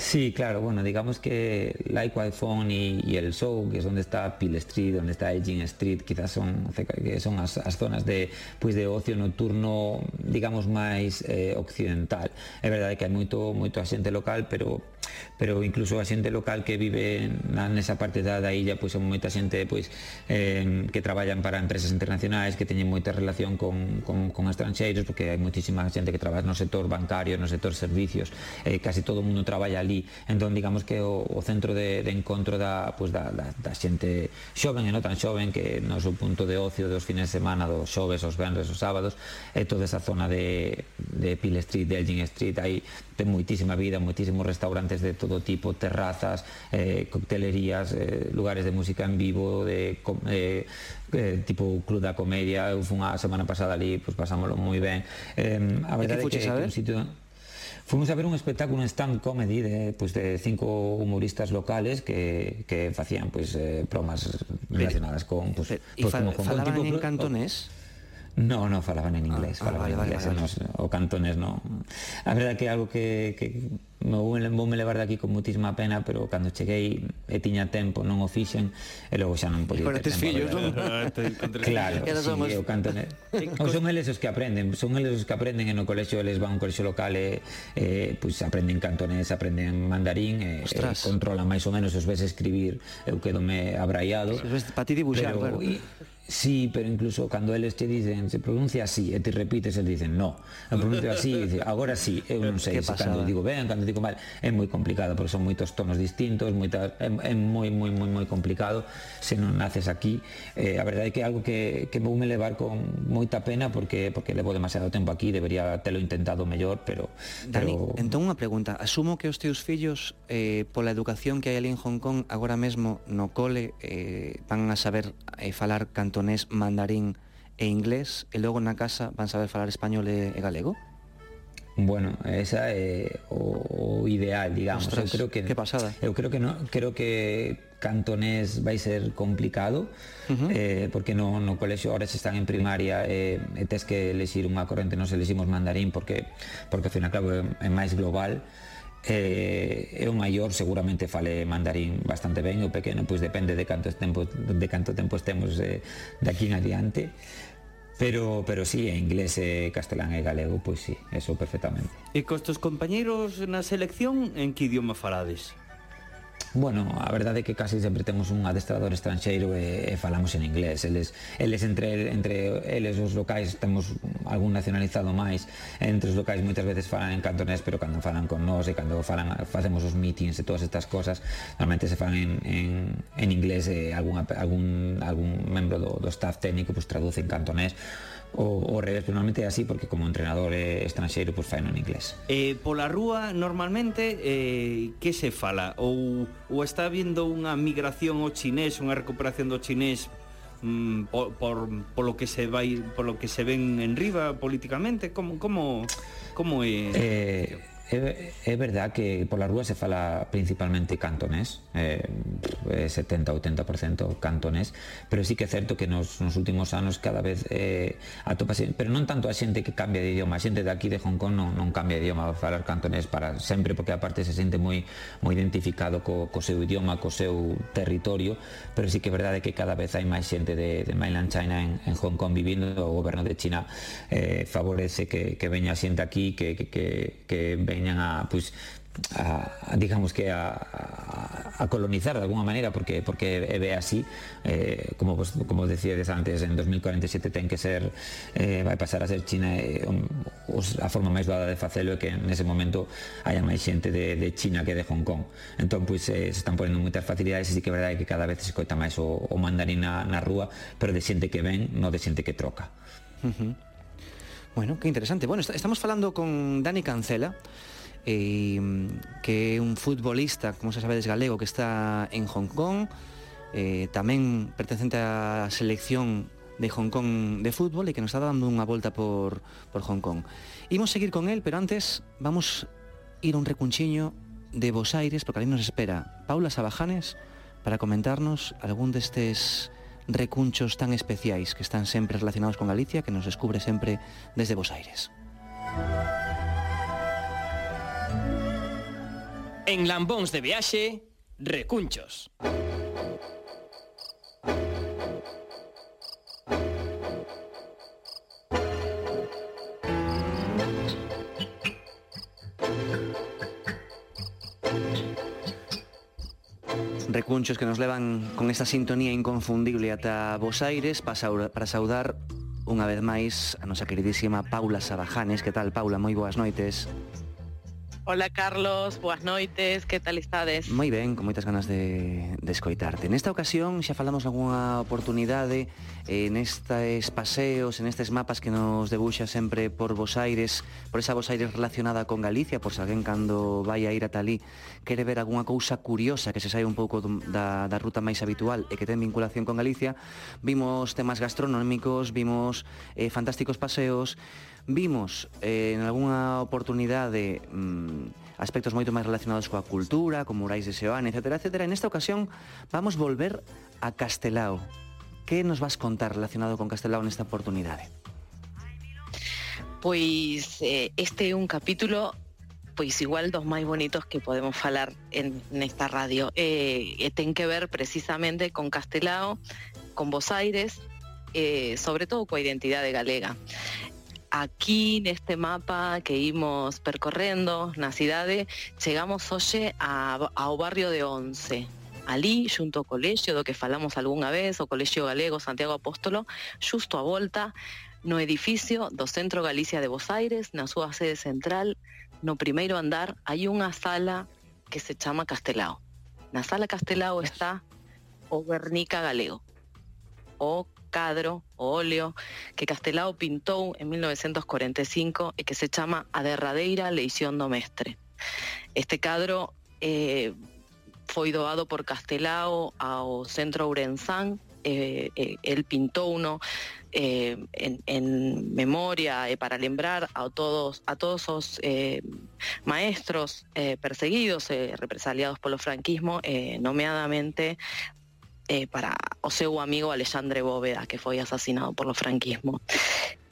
Sí, claro, bueno, digamos que Like iPhone y, y, el Show, que es donde está Peel Street, donde está Elgin Street, quizás son que son as, as zonas de pois pues, de ocio nocturno, digamos máis eh, occidental. É verdade que hai moito moito xente local, pero pero incluso a xente local que vive na, nesa parte da, da illa pois son moita xente pois eh, que traballan para empresas internacionais que teñen moita relación con, con, con estranxeiros porque hai moitísima xente que traballa no sector bancario, no sector servicios eh, casi todo o mundo traballa ali. Entón, digamos que o, o centro de, de encontro da, pues, da, da, da xente xoven e non tan xoven que é o punto de ocio dos fines de semana, dos xoves, os venres, os sábados, é toda esa zona de, de Peel Street, de Elgin Street, aí ten moitísima vida, moitísimos restaurantes de todo tipo, terrazas, eh, coctelerías, eh, lugares de música en vivo, de eh, eh, tipo Club da Comedia, eu fun a semana pasada ali, pues pasámoslo moi ben. Eh, a verdade é que, que é un sitio Fomos a ver un espectáculo, un stand comedy de, pues, de cinco humoristas locales que, que facían pues, eh, bromas relacionadas con... Pues, ¿Y pues, fal como, con falaban tipo, en cantonés? No, no, falaban en inglés, ah, ah falaban vale, en inglés, vale, vale, vale. Nos, o cantonés no. A verdade que é algo que, que me vou, vou me levar aquí con mutísima pena, pero cando cheguei e tiña tempo non o fixen e logo xa non podía ter tes fillos, non? claro, sí, somos... o cantonés. o son eles os que aprenden, son eles os que aprenden e no colexio eles van a un colexio local e, e pues, aprenden cantonés, aprenden mandarín e, Ostras. e controlan máis ou menos os ves escribir, eu quedo me abraiado. Para ti dibuixar, pero, claro. Y, sí, pero incluso cando eles te dicen se pronuncia así e ti repites, eles dicen no, eu pronuncio así, e dice, agora sí, eu non sei se cando digo ben, cando digo mal, é moi complicado porque son moitos tonos distintos, moitas, é, é moi, moi, moi, moi complicado. Se non naces aquí, eh, a verdade é que é algo que, que vou me levar con moita pena porque porque levo demasiado tempo aquí, debería telo intentado mellor, pero... Dani, pero... entón unha pregunta, asumo que os teus fillos eh, pola educación que hai ali en Hong Kong agora mesmo no cole eh, van a saber eh, falar canto cantonés, mandarín e inglés e logo na casa van saber falar español e, e galego? Bueno, esa é o, o ideal, digamos. Ostras, eu creo que que pasada. Eu creo que no, creo que cantonés vai ser complicado, uh -huh. eh, porque no, no colexio ahora se están en primaria eh, e tes que elexir unha corrente, nos eleximos mandarín porque porque ao final claro é, é máis global eh, é o maior seguramente fale mandarín bastante ben o pequeno pois depende de canto tempo de canto tempo estemos eh, de aquí en adiante Pero, pero sí, en inglés, e castelán e galego, pois sí, eso perfectamente. E cos teus compañeiros na selección, en que idioma falades? Bueno, a verdade é que casi sempre temos un adestrador estranxeiro e, e falamos en inglés. Eles, eles entre, entre eles os locais temos algún nacionalizado máis. Entre os locais moitas veces falan en cantonés, pero cando falan con nós e cando falan facemos os meetings e todas estas cosas, normalmente se fan en, en, en inglés e algún, algún, algún membro do, do staff técnico pues, traduce en cantonés o, o revés, pero normalmente é así porque como entrenador é estranxeiro, pois pues, faino en inglés. Eh, pola rúa, normalmente, eh, que se fala? Ou, ou está vendo unha migración ao chinés, unha recuperación do chinés mm, por, por, polo que se vai polo que se ven en riba políticamente como como como é eh, Eh, eh, é, é verdad que pola rúa se fala principalmente cantonés, eh, eh 70-80% cantonés, pero sí que é certo que nos, nos últimos anos cada vez eh, atopase, pero non tanto a xente que cambia de idioma, a xente de aquí de Hong Kong non, non cambia de idioma a falar cantonés para sempre, porque aparte se sente moi moi identificado co, co seu idioma, co seu territorio, pero sí que é verdade que cada vez hai máis xente de, de mainland China en, en Hong Kong vivindo, o goberno de China eh, favorece que, que veña xente aquí, que, que, que, que veñan a, pues, a, digamos que a, a, colonizar de alguna maneira porque porque é así eh, como vos, como decíades antes en 2047 ten que ser eh, vai pasar a ser China eh, os, a forma máis doada de facelo é que nese momento haya máis xente de, de China que de Hong Kong entón pois eh, se están ponendo moitas facilidades e sí que é verdade que cada vez se coita máis o, o mandarín na, na rúa pero de xente que ven non de xente que troca uh -huh. Bueno, qué interesante. Bueno, est estamos falando con Dani Cancela, eh, que é un futbolista, como se sabedes galego, que está en Hong Kong, eh, tamén pertencente á selección de Hong Kong de fútbol e que nos está dando unha volta por, por Hong Kong. Imos seguir con él, pero antes vamos ir a un recunchiño de Bos Aires, porque ali nos espera Paula Sabajanes para comentarnos algún destes recunchos tan especiais que están sempre relacionados con Galicia, que nos descubre sempre desde Bos Aires. En Lambóns de Viaxe, recunchos. recunchos que nos levan con esta sintonía inconfundible ata vos aires para, para saudar unha vez máis a nosa queridísima Paula Sabajanes. Que tal, Paula? Moi boas noites. Hola Carlos, boas noites, que tal estades? Moi ben, con moitas ganas de, de escoitarte. Nesta ocasión xa falamos algunha oportunidade eh, en estes paseos, en estes mapas que nos debuxa sempre por Vos Aires, por esa Vos Aires relacionada con Galicia, por se alguén cando vai a ir a Talí quere ver algunha cousa curiosa que se sai un pouco da, da ruta máis habitual e que ten vinculación con Galicia, vimos temas gastronómicos, vimos eh, fantásticos paseos, vimos eh, en algunha oportunidade... Mmm, aspectos moito máis relacionados coa cultura, con murais de Seoane, etc, etc. En esta ocasión vamos volver a Castelao. Que nos vas contar relacionado con Castelao nesta oportunidade? Pois eh, este é un capítulo pois igual dos máis bonitos que podemos falar en nesta radio. Eh, e que ver precisamente con Castelao, con Bos Aires, eh, sobre todo coa identidade galega aquí neste mapa que imos percorrendo na cidade, chegamos hoxe a, ao barrio de Once. Ali, xunto ao colexio do que falamos algunha vez, o Colexio Galego Santiago Apóstolo, xusto a volta, no edificio do Centro Galicia de Bos Aires, na súa sede central, no primeiro andar, hai unha sala que se chama Castelao. Na sala Castelao está o Guernica Galego, o cadro o óleo que Castelao pintou en 1945 e que se chama A derradeira leición do mestre. Este cadro eh, foi doado por Castelao ao Centro Ourenzán eh, eh, el pintou uno eh, en, en memoria eh, para lembrar a todos a todos os eh, maestros eh, perseguidos eh, represaliados polo franquismo eh, nomeadamente eh, para o seu amigo Alexandre Bóveda, que foi asesinado por lo franquismo.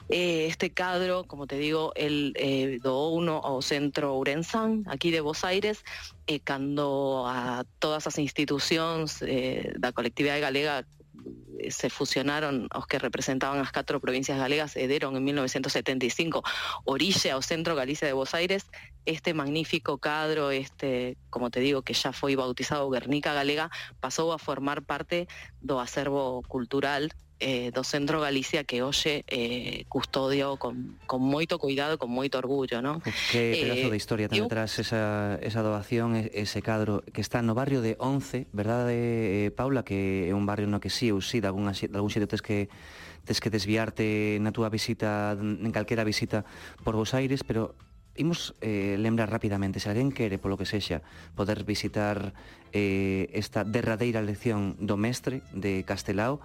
Eh, este cadro, como te digo, el eh, doou uno ao centro Ourenzán, aquí de Bos Aires, eh, cando a todas as institucións eh, da colectividade galega se fusionaron os que representaban as catro provincias galegas deron en 1975 orixe ao Centro Galicia de Bos Aires. Este magnífico cadro, este, como te digo, que xa foi bautizado Guernica Galega, pasou a formar parte do acervo cultural eh, do Centro Galicia que hoxe eh, custodio con, con moito cuidado, con moito orgullo, non? Que eh, pedazo eh, de historia ten detrás eu... esa, esa doación, ese cadro que está no barrio de Once, verdade, eh, eh, Paula, que é un barrio no que sí ou sí, de, algún, de algún sitio tes que tes que desviarte na túa visita, en calquera visita por Bos Aires, pero imos eh, lembrar rapidamente, se alguén quere, polo que sexa, poder visitar eh, esta derradeira lección do mestre de Castelao,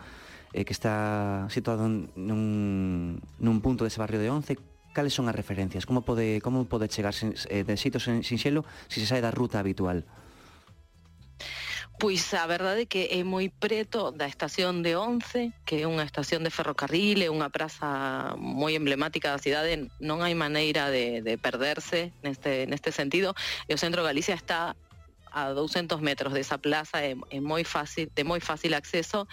eh, que está situado nun, nun punto dese barrio de Once, cales son as referencias? Como pode, como pode chegar sen, eh, de sitios sin, sin xelo se se sai da ruta habitual? Pois a verdade é que é moi preto da estación de Once, que é unha estación de ferrocarril, é unha praza moi emblemática da cidade, non hai maneira de, de perderse neste, neste sentido, e o centro Galicia está a 200 metros desa plaza é, é moi fácil, de moi fácil acceso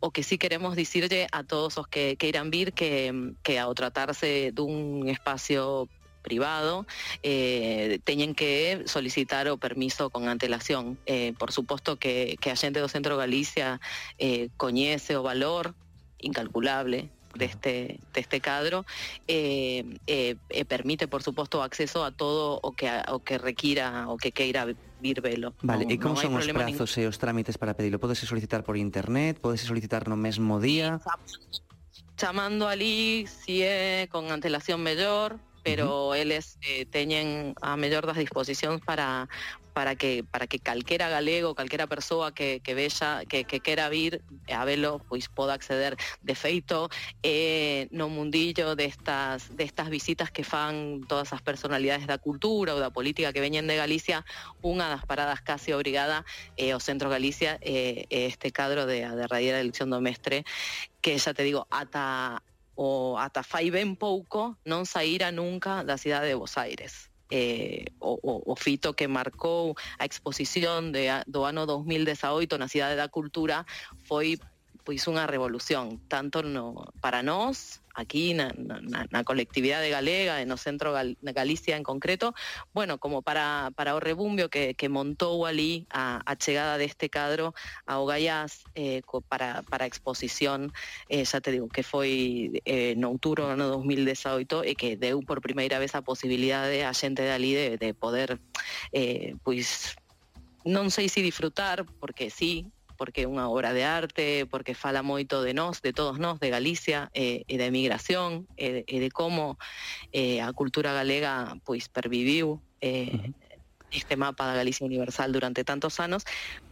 o que sí queremos dicirlle a todos os que queiran vir que, que ao tratarse dun espacio privado eh, teñen que solicitar o permiso con antelación. Eh, por suposto que, que a xente do Centro Galicia eh, coñece o valor incalculable deste, deste cadro eh, eh, eh, permite, por suposto, o acceso a todo o que, o que requira o que queira pedir velo. Vale, non, e como son os prazos nin... e os trámites para pedilo? Podese solicitar por internet, podese solicitar no mesmo día? Chamando ali, si é con antelación mellor, pero uh -huh. eles eh, teñen a mellor das disposicións para para que para que calquera galego, calquera persoa que, que vexa, que, que quera vir a velo, pois poda acceder. De feito, eh, no mundillo destas, destas visitas que fan todas as personalidades da cultura ou da política que veñen de Galicia, unha das paradas casi obrigada eh, o Centro Galicia, eh, este cadro de, de radiera elección do mestre, que xa te digo, ata o ata fai ben pouco non saíra nunca da cidade de Bos Aires. eh, o, o, o, fito que marcou a exposición de, do ano 2018 na Cidade da Cultura foi pois unha revolución, tanto no, para nós aquí na, na, na colectividade galega e no centro Gal, Galicia en concreto, bueno, como para, para o rebumbio que, que montou a, a chegada deste cadro ao Gaiás eh, co, para, para exposición, eh, xa te digo, que foi eh, no outubro no 2018 e que deu por primeira vez a posibilidade a xente de ali de, de poder eh, pois non sei se disfrutar, porque sí, porque é unha obra de arte, porque fala moito de nós, de todos nós, de Galicia, e, e da emigración, e, e de como eh, a cultura galega pois perviviu eh, uh -huh este mapa da Galicia Universal durante tantos anos,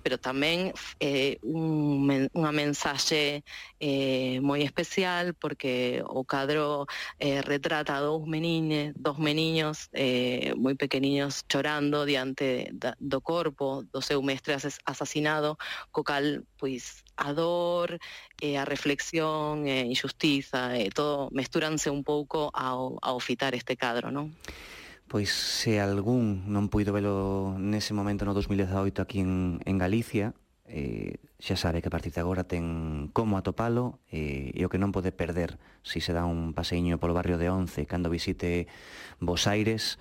pero tamén eh, un, unha mensaxe eh, moi especial porque o cadro eh, retrata dous meniñes, dos meniños eh, moi pequeniños chorando diante da, do corpo do seu mestre asasinado, co cal, pois, a dor, eh, a reflexión, eh, injustiza, eh, todo mesturanse un pouco ao, ao fitar este cadro, non? Pois se algún non puido velo nese momento no 2018 aquí en, en Galicia, eh, xa sabe que a partir de agora ten como atopalo eh, e o que non pode perder se si se dá un paseiño polo barrio de Once cando visite Bos Aires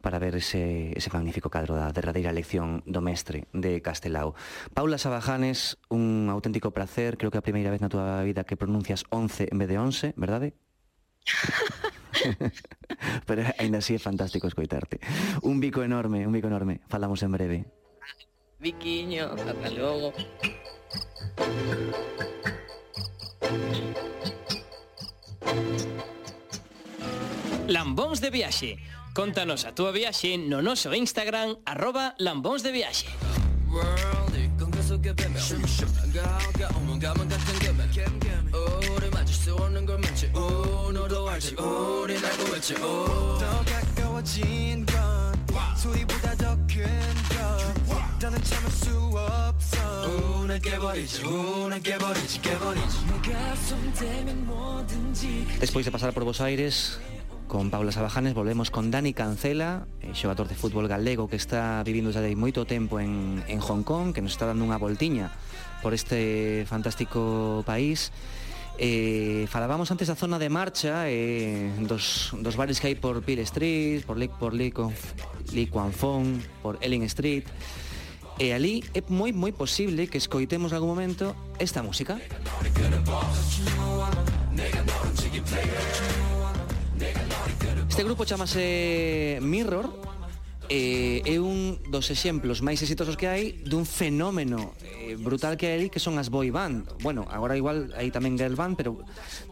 para ver ese, ese magnífico cadro da derradeira lección do mestre de Castelao. Paula Sabajanes, un auténtico placer, creo que a primeira vez na túa vida que pronuncias 11 en vez de 11, verdade? Pero aínda así é fantástico escoitarte. Un bico enorme, un bico enorme. Falamos en breve. Biquiño, hasta logo. Lambóns de viaxe. Contanos a túa viaxe no noso Instagram arroba lambóns de viaxe. World, 알지 우린 알고 있지 더 가까워진 건 소리보다 더큰건 더는 참을 수 없어 운을 깨버리지 운을 깨버리지 깨버리지 내가 손대면 뭐든지 Despois de pasar por Bos Aires Con Paula Sabajanes volvemos con Dani Cancela, xogador de fútbol galego que está vivindo xa de moito tempo en, en Hong Kong, que nos está dando unha voltiña por este fantástico país Eh, falábamos antes da zona de marcha eh, dos, dos bares que hai por Peel Street, por Lee, por Lee, Lee Kuan Fong, por Ellen Street. E ali é moi moi posible que escoitemos algún momento esta música. Este grupo chamase Mirror eh, é un dos exemplos máis exitosos que hai dun fenómeno eh, brutal que hai que son as boy band. Bueno, agora igual hai tamén girl band, pero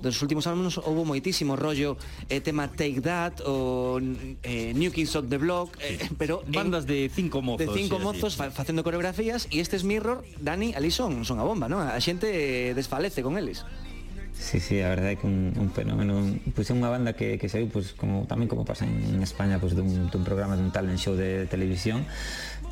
dos últimos anos houve moitísimo rollo eh, tema Take That ou eh, New Kids on the Block, eh, pero bandas en, de cinco mozos. De cinco sí, mozos. Fa, facendo coreografías e estes Mirror, Dani, ali son, son a bomba, non? A xente eh, desfalece con eles. Sí, sí, a verdade é que un, un fenómeno Pois pues, é unha banda que, que saiu pois, pues, como, tamén como pasa en, España pois, pues, dun, dun programa dun talent show de televisión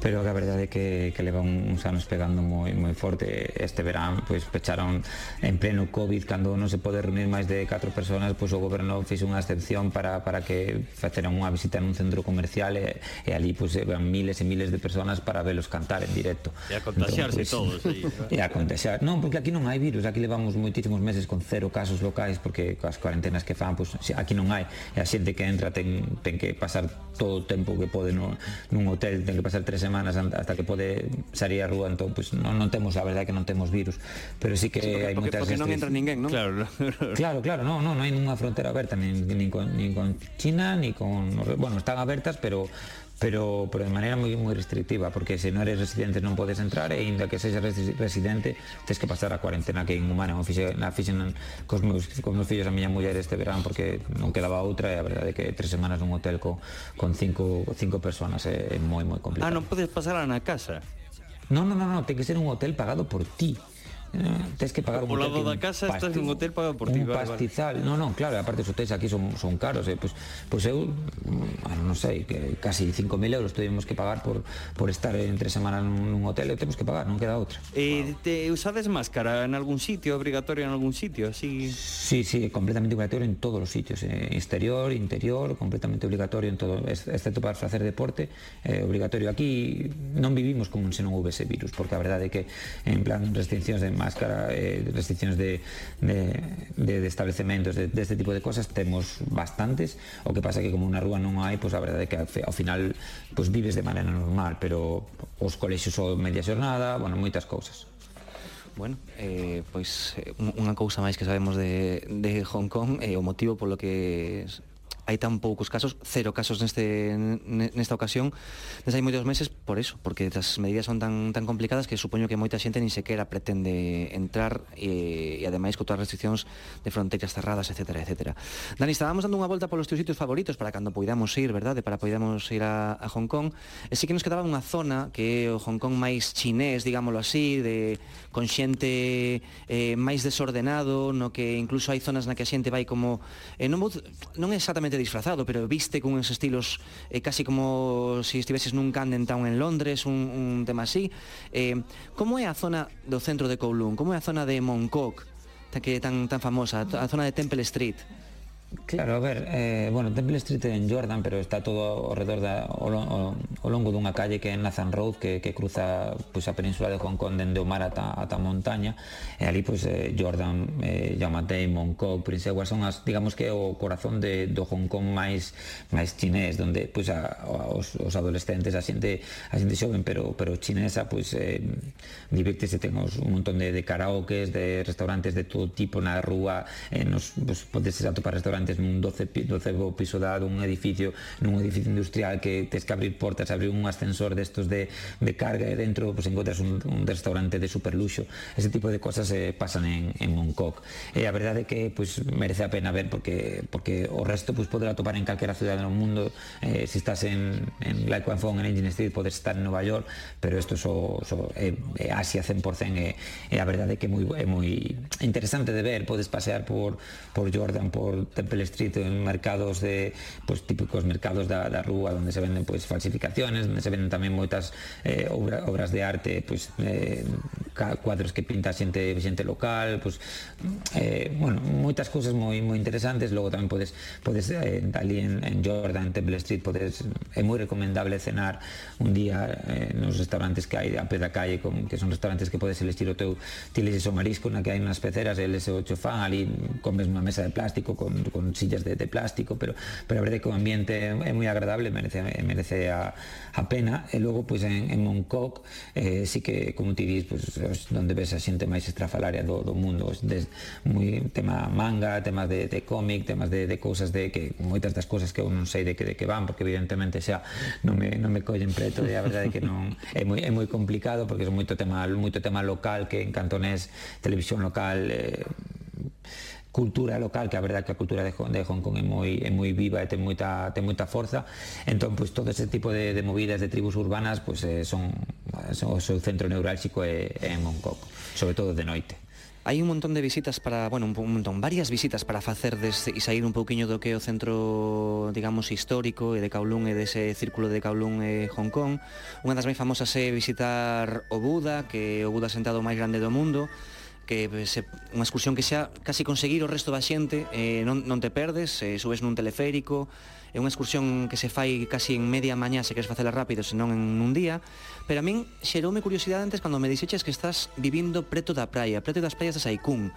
pero a verdade é que, que leva uns anos pegando moi, moi forte este verán pois pecharon en pleno Covid cando non se pode reunir máis de 4 personas pois o goberno fixe unha excepción para, para que faceran unha visita nun centro comercial e, e ali pois van miles e miles de personas para velos cantar en directo. E a contagiarse entón, pois, todos Sí. e a contagiar non, porque aquí non hai virus aquí levamos moitísimos meses con cero casos locais porque coas cuarentenas que fan pois, aquí non hai. E a xente que entra ten, ten que pasar todo o tempo que pode no, nun hotel ten que pasar tres semanas hasta que pode salir a rúa, entón pues, non, non temos, a verdade que non temos virus, pero sí que sí, porque, hai moitas restricións. porque non entra ninguén, non? Claro, claro, claro non, non, non hai nunha frontera aberta nin, nin, con, nin con China, ni con... Bueno, están abertas, pero pero, pero de maneira moi, moi restrictiva, porque se non eres residente non podes entrar e ainda que sexas residente tens que pasar a cuarentena que inhumana non fixe, na fixen cos meus, cos meus fillos a miña muller este verán porque non quedaba outra e a verdade é que tres semanas nun hotel co, con cinco, cinco personas é, é moi moi complicado. Ah, non podes pasar na casa? Non, non, non, no, ten que ser un hotel pagado por ti Eh, tens que pagar un un lado da casa pasti... estás nun hotel pagado por ti Un vale, pastizal, vale. non, non, claro, aparte os hotéis aquí son, son caros eh? Pois, pois eu, mm, non sei que Casi 5.000 euros tuvimos que pagar Por, por estar entre semana nun hotel E temos que pagar, non queda outra eh, wow. te, Usades máscara en algún sitio, obrigatorio en algún sitio? Así... Sí, sí, completamente obligatorio en todos os sitios eh? Exterior, interior, completamente obligatorio en todo Excepto para facer deporte eh, Obligatorio aquí Non vivimos como se non houvese virus Porque a verdade é que en plan restriccións de máscara, eh, restricciones de, de, de, de establecementos, de, deste este tipo de cosas, temos bastantes. O que pasa que como unha rúa non hai, pois a verdade é que ao final pois vives de maneira normal, pero os colexios ou media xornada, bueno, moitas cousas. Bueno, eh, pois eh, unha cousa máis que sabemos de, de Hong Kong é eh, o motivo polo que hai tan poucos casos, cero casos neste nesta ocasión, desde hai moitos meses por eso, porque as medidas son tan tan complicadas que supoño que moita xente nin sequera pretende entrar e, e ademais con todas as restriccións de fronteiras cerradas, etcétera, etcétera. Dani, estábamos dando unha volta polos teus sitios favoritos para cando poidamos ir, verdade? Para poidamos ir a, a Hong Kong. E sí que nos quedaba unha zona que é o Hong Kong máis chinés, digámoslo así, de con xente eh, máis desordenado, no que incluso hai zonas na que a xente vai como eh, non, non é exactamente probablemente disfrazado, pero viste con uns estilos eh, casi como se si estiveses nun Candentown en Londres, un, un tema así. Eh, como é a zona do centro de Kowloon? Como é a zona de Mongkok? que é tan, tan famosa, a zona de Temple Street. Claro, a ver, eh, bueno, Temple Street en Jordan, pero está todo ao redor da, ao, ao, ao longo dunha calle que é Nathan Road, que, que cruza pois, a península de Hong Kong dende o mar ata, ata a montaña, e ali, pois, eh, Jordan, eh, Yamatei, Mongkok, Prince Edward, son as, digamos que o corazón de, do Hong Kong máis máis chinés, donde pois, a, os, os adolescentes, a xente, a xente xoven, pero, pero chinesa, pois, eh, divirtese, ten os, un montón de, de karaokes, de restaurantes de todo tipo na rúa, eh, nos, pois, podes atopar restaurantes antes nun 12, 12 piso dado un edificio, nun edificio industrial que tes que abrir portas, abrir un ascensor destos de, de carga e dentro pues, encontras un, un restaurante de superluxo. Ese tipo de cosas eh, pasan en, en Hong Kong. E a verdade é que pues, merece a pena ver porque porque o resto pois, pues, poderá topar en calquera cidade do mundo. Eh, se si estás en, en Like One Fong, en Engine Street, podes estar en Nova York, pero isto so, so, é, é Asia 100% e, eh. e a verdade é que é moi, é moi interesante de ver. Podes pasear por, por Jordan, por Temple Apple Street en mercados de pues típicos mercados da, da rúa onde se venden pois pues, falsificaciones, onde se venden tamén moitas eh, obra, obras de arte, pois pues, eh, cuadros que pinta xente xente local, pois pues, eh, bueno, moitas cousas moi moi interesantes, logo tamén podes podes eh, ali en, en Jordan, Temple Street podes é moi recomendable cenar un día eh, nos restaurantes que hai a pé da calle, con, que son restaurantes que podes elegir o teu, tiles o marisco na que hai unhas peceras, eles o chofán, ali comes unha mesa de plástico con, con sillas de, de plástico, pero, pero a verdade que o ambiente é moi agradable, merece, merece a, a pena. Eh, e logo, pois, en, en Mongkok, eh, sí que, como ti dis, pois, onde ves a xente máis estrafalaria do, do mundo, des, moi tema manga, temas de, de cómic, temas de, de cousas de que moitas das cousas que eu non sei de que, de que van, porque evidentemente xa non me, non me collen preto, e a verdade que non é moi, é moi complicado, porque é moito tema, moito tema local, que en cantonés, televisión local, eh, cultura local, que a verdade que a cultura de, de Hong Kong é moi, é moi viva e ten moita, ten moita forza, entón, pois, todo ese tipo de, de movidas de tribus urbanas pois, eh, son, son o seu centro neurálxico é, eh, é en Hong Kong, sobre todo de noite. Hai un montón de visitas para, bueno, un, un montón, varias visitas para facer des, e sair un pouquiño do que é o centro, digamos, histórico e de Kowloon e dese círculo de Kowloon e Hong Kong. Unha das máis famosas é visitar o Buda, que é o Buda sentado máis grande do mundo, que se, unha excursión que sea casi conseguir o resto da xente, eh, non, non te perdes, eh, subes nun teleférico, é unha excursión que se fai casi en media mañá se queres facela rápido, senón en un día, pero a min xeroume curiosidade antes cando me dixeches que estás vivindo preto da praia, preto das praias de Saicún,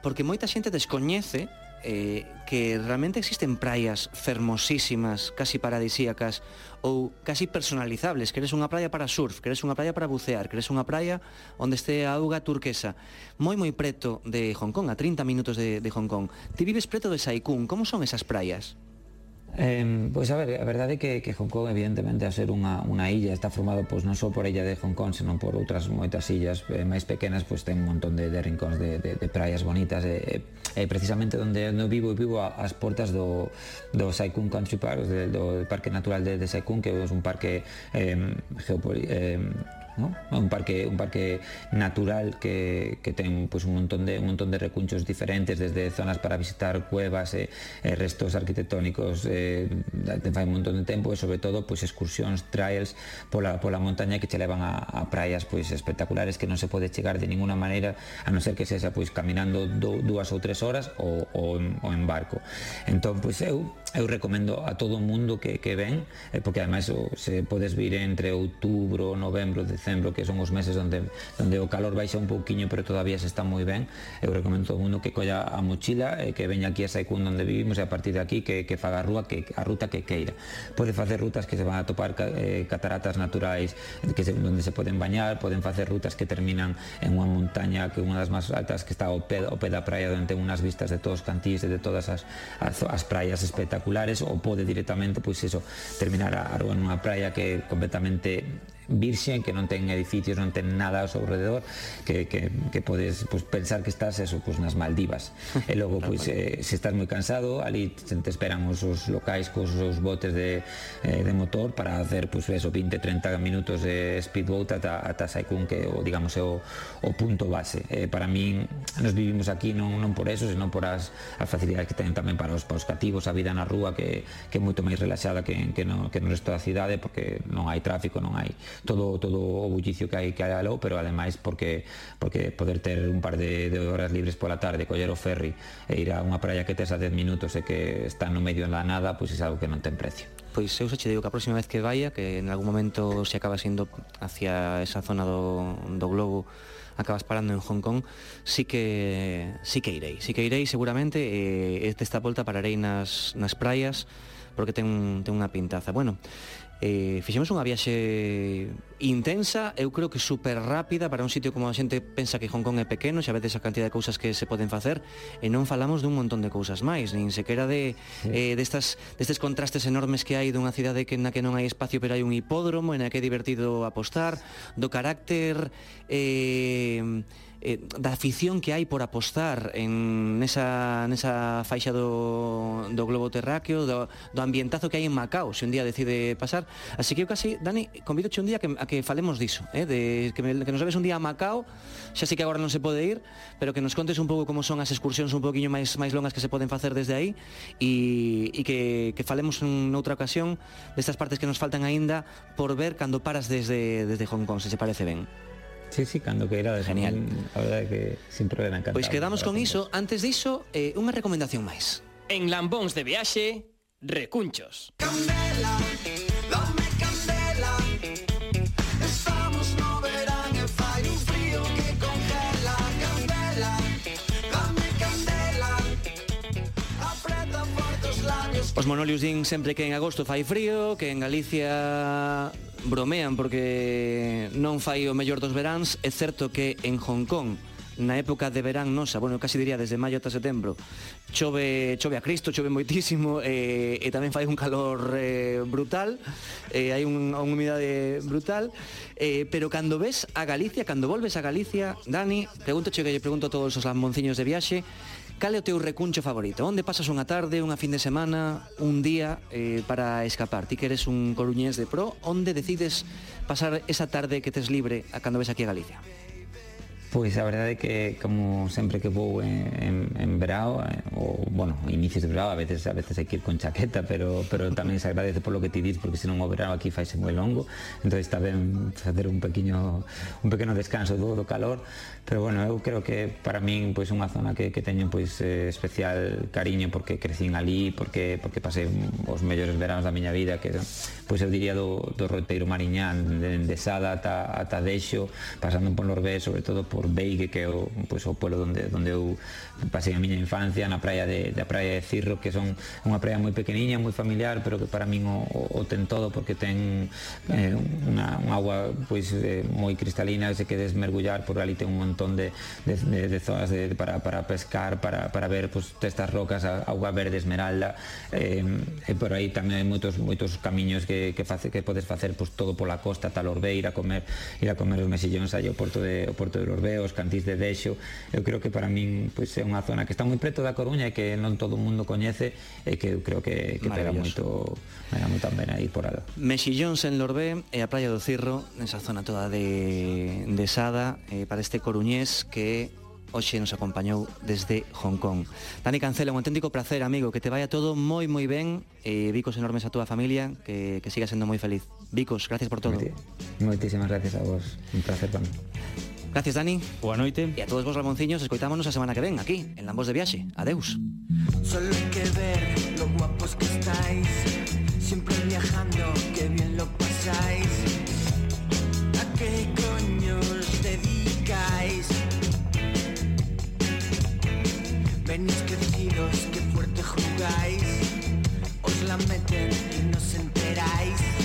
porque moita xente descoñece eh, que realmente existen praias fermosísimas, casi paradisíacas ou casi personalizables, que eres unha praia para surf, que eres unha praia para bucear, que eres unha praia onde este a auga turquesa, moi moi preto de Hong Kong, a 30 minutos de, de Hong Kong. Ti vives preto de Saikun, como son esas praias? Eh, pois a ver, a verdade é que, que Hong Kong evidentemente a ser unha, unha illa está formado pois non só por a illa de Hong Kong senón por outras moitas illas eh, máis pequenas pois ten un montón de, de rincóns de, de, de praias bonitas e, eh, eh, precisamente onde eu vivo vivo ás portas do, do Saikun Country Park do, do Parque Natural de, de Saikun que é un parque eh, geopoli, eh, ¿no? un parque un parque natural que, que ten pues, un montón de un montón de recunchos diferentes desde zonas para visitar cuevas eh, eh restos arquitectónicos eh, fai un montón de tempo e sobre todo pues, excursións trails pola, pola montaña que che levan a, a praias pues, espectaculares que non se pode chegar de ninguna maneira a non ser que sexa pues, caminando do, dúas ou tres horas ou, ou, en, ou en barco entón, pois pues, eu eu recomendo a todo o mundo que, que ven eh, porque ademais o, se podes vir entre outubro, novembro, decembro que son os meses onde, onde o calor baixa un pouquiño pero todavía se está moi ben eu recomendo a todo mundo que colla a mochila e eh, que veña aquí a Saicún onde vivimos e a partir de aquí que, que faga a rúa que, a ruta que queira. Pode facer rutas que se van a topar eh, cataratas naturais eh, que se, onde se poden bañar poden facer rutas que terminan en unha montaña que unha das máis altas que está ao pé, ao pé da praia onde ten unhas vistas de todos os cantís e de todas as, as, as praias espectaculares. Ou pode directamente pois eso, terminar a, a nunha praia que completamente virxen, que non ten edificios, non ten nada ao seu redor, que, que, que podes pues, pensar que estás eso, pues, nas Maldivas. E logo, pois, pues, eh, se estás moi cansado, ali te esperan os, os locais cos os botes de, eh, de motor para hacer pues, eso, 20-30 minutos de speedboat ata, ata Saikun, que o, digamos, é o, o punto base. Eh, para min, nos vivimos aquí non, non por eso, senón por as, as facilidades que teñen tamén para os, para os cativos, a vida na rúa que, que é moito máis relaxada que, que, no, que no resto da cidade, porque non hai tráfico, non hai todo todo o bullicio que hai que hai aló, pero ademais porque porque poder ter un par de, de horas libres pola tarde, coller o ferry e ir a unha praia que tes a 10 minutos e que está no medio da nada, pois é algo que non ten precio. Pois eu xa che digo que a próxima vez que vaya, que en algún momento se acaba sendo hacia esa zona do, do globo acabas parando en Hong Kong, sí que sí que irei, sí que irei seguramente eh, desta volta pararei nas nas praias porque ten, ten unha pintaza. Bueno, eh, fixemos unha viaxe intensa, eu creo que super rápida para un sitio como a xente pensa que Hong Kong é pequeno, xa vedes a cantidad de cousas que se poden facer, e non falamos dun montón de cousas máis, nin sequera de sí. eh, destas, destes contrastes enormes que hai dunha cidade que na que non hai espacio pero hai un hipódromo, en a que é divertido apostar, do carácter eh, eh, da afición que hai por apostar en nesa, nesa faixa do, do globo terráqueo, do, do ambientazo que hai en Macao, se un día decide pasar. Así que eu casi, Dani, convidoche un día que, a que falemos diso, eh, de, que, me, que nos leves un día a Macao, xa sei que agora non se pode ir, pero que nos contes un pouco como son as excursións un poquinho máis máis longas que se poden facer desde aí e, e que, que falemos noutra ocasión destas partes que nos faltan aínda por ver cando paras desde, desde Hong Kong, se se parece ben. Sí, sí, cando era Genial. A verdade que sempre problema encantado. Pois quedamos con iso. Antes diso, eh, unha recomendación máis. En Lambóns de Viaxe, Recunchos. Candela, dame candela. Estamos no verán e fai un frío que congela. Candela, dame candela. Apreta forte os labios. Os monolios din sempre que en agosto fai frío, que en Galicia bromean porque non fai o mellor dos veráns, é certo que en Hong Kong na época de verán nosa, bueno, casi diría desde maio ata setembro, chove, chove a Cristo, chove moitísimo, eh, e tamén fai un calor eh, brutal, eh, hai un, unha humidade brutal, eh, pero cando ves a Galicia, cando volves a Galicia, Dani, pregunto che que lle pregunto a todos os lambonciños de viaxe, Cal é o teu recuncho favorito? Onde pasas unha tarde, unha fin de semana, un día eh, para escapar? Ti que eres un coruñés de pro, onde decides pasar esa tarde que tes libre a cando ves aquí a Galicia? Pois a verdade é que como sempre que vou en, en, en verao eh, ou, bueno, inicios de verao a veces a veces hai que ir con chaqueta pero, pero tamén se agradece polo que ti dis porque senón o verao aquí faise moi longo entón está ben facer un pequeno un pequeno descanso do, do calor Pero bueno, eu creo que para min pois unha zona que, que teño pois eh, especial cariño porque crecín ali, porque porque pasei os mellores veranos da miña vida, que pois eu diría do, do Roteiro Mariñán, de, de Sada ata, ata Deixo, pasando por Lorbé, sobre todo por Beigue, que é o, pois, o pueblo onde, onde eu pasei a miña infancia na praia de, da praia de Cirro que son unha praia moi pequeniña, moi familiar pero que para min o, o, o ten todo porque ten eh, unha, unha agua pois, eh, moi cristalina se quedes mergullar por ali ten un montón de, de, de, de zonas de, para, para pescar para, para ver pois, estas rocas a, auga verde esmeralda eh, e por aí tamén hai moitos, moitos camiños que, que, face, que podes facer pois, todo pola costa, tal Orbe, ir a comer ir a comer os mexillóns aí ao porto de, ao porto de Orbe, os cantís de Deixo eu creo que para min pois, é unha zona que está moi preto da Coruña e que non todo o mundo coñece e que eu creo que, que pega moito pega moi tan ben aí por algo. Mexillóns en Lorbé e a Praia do Cirro, nesa zona toda de, de Sada, eh, para este coruñés que hoxe nos acompañou desde Hong Kong. Dani Cancela, un auténtico placer, amigo, que te vaya todo moi moi ben e eh, bicos enormes a túa familia, que, que siga sendo moi feliz. Bicos, gracias por todo. Moitísimas gracias a vos, un placer para mí. Gracias, Dani. Boa noite. E a todos vos lamonciños, escoitámonos a semana que ven, aquí, en Lambos de Viaxe. Adeus. Solo hay que ver lo guapos que estáis, siempre viajando, que bien lo pasáis. ¿A qué coño os dedicáis? Venís crecidos, que fuerte jugáis, os la meten y no se enteráis.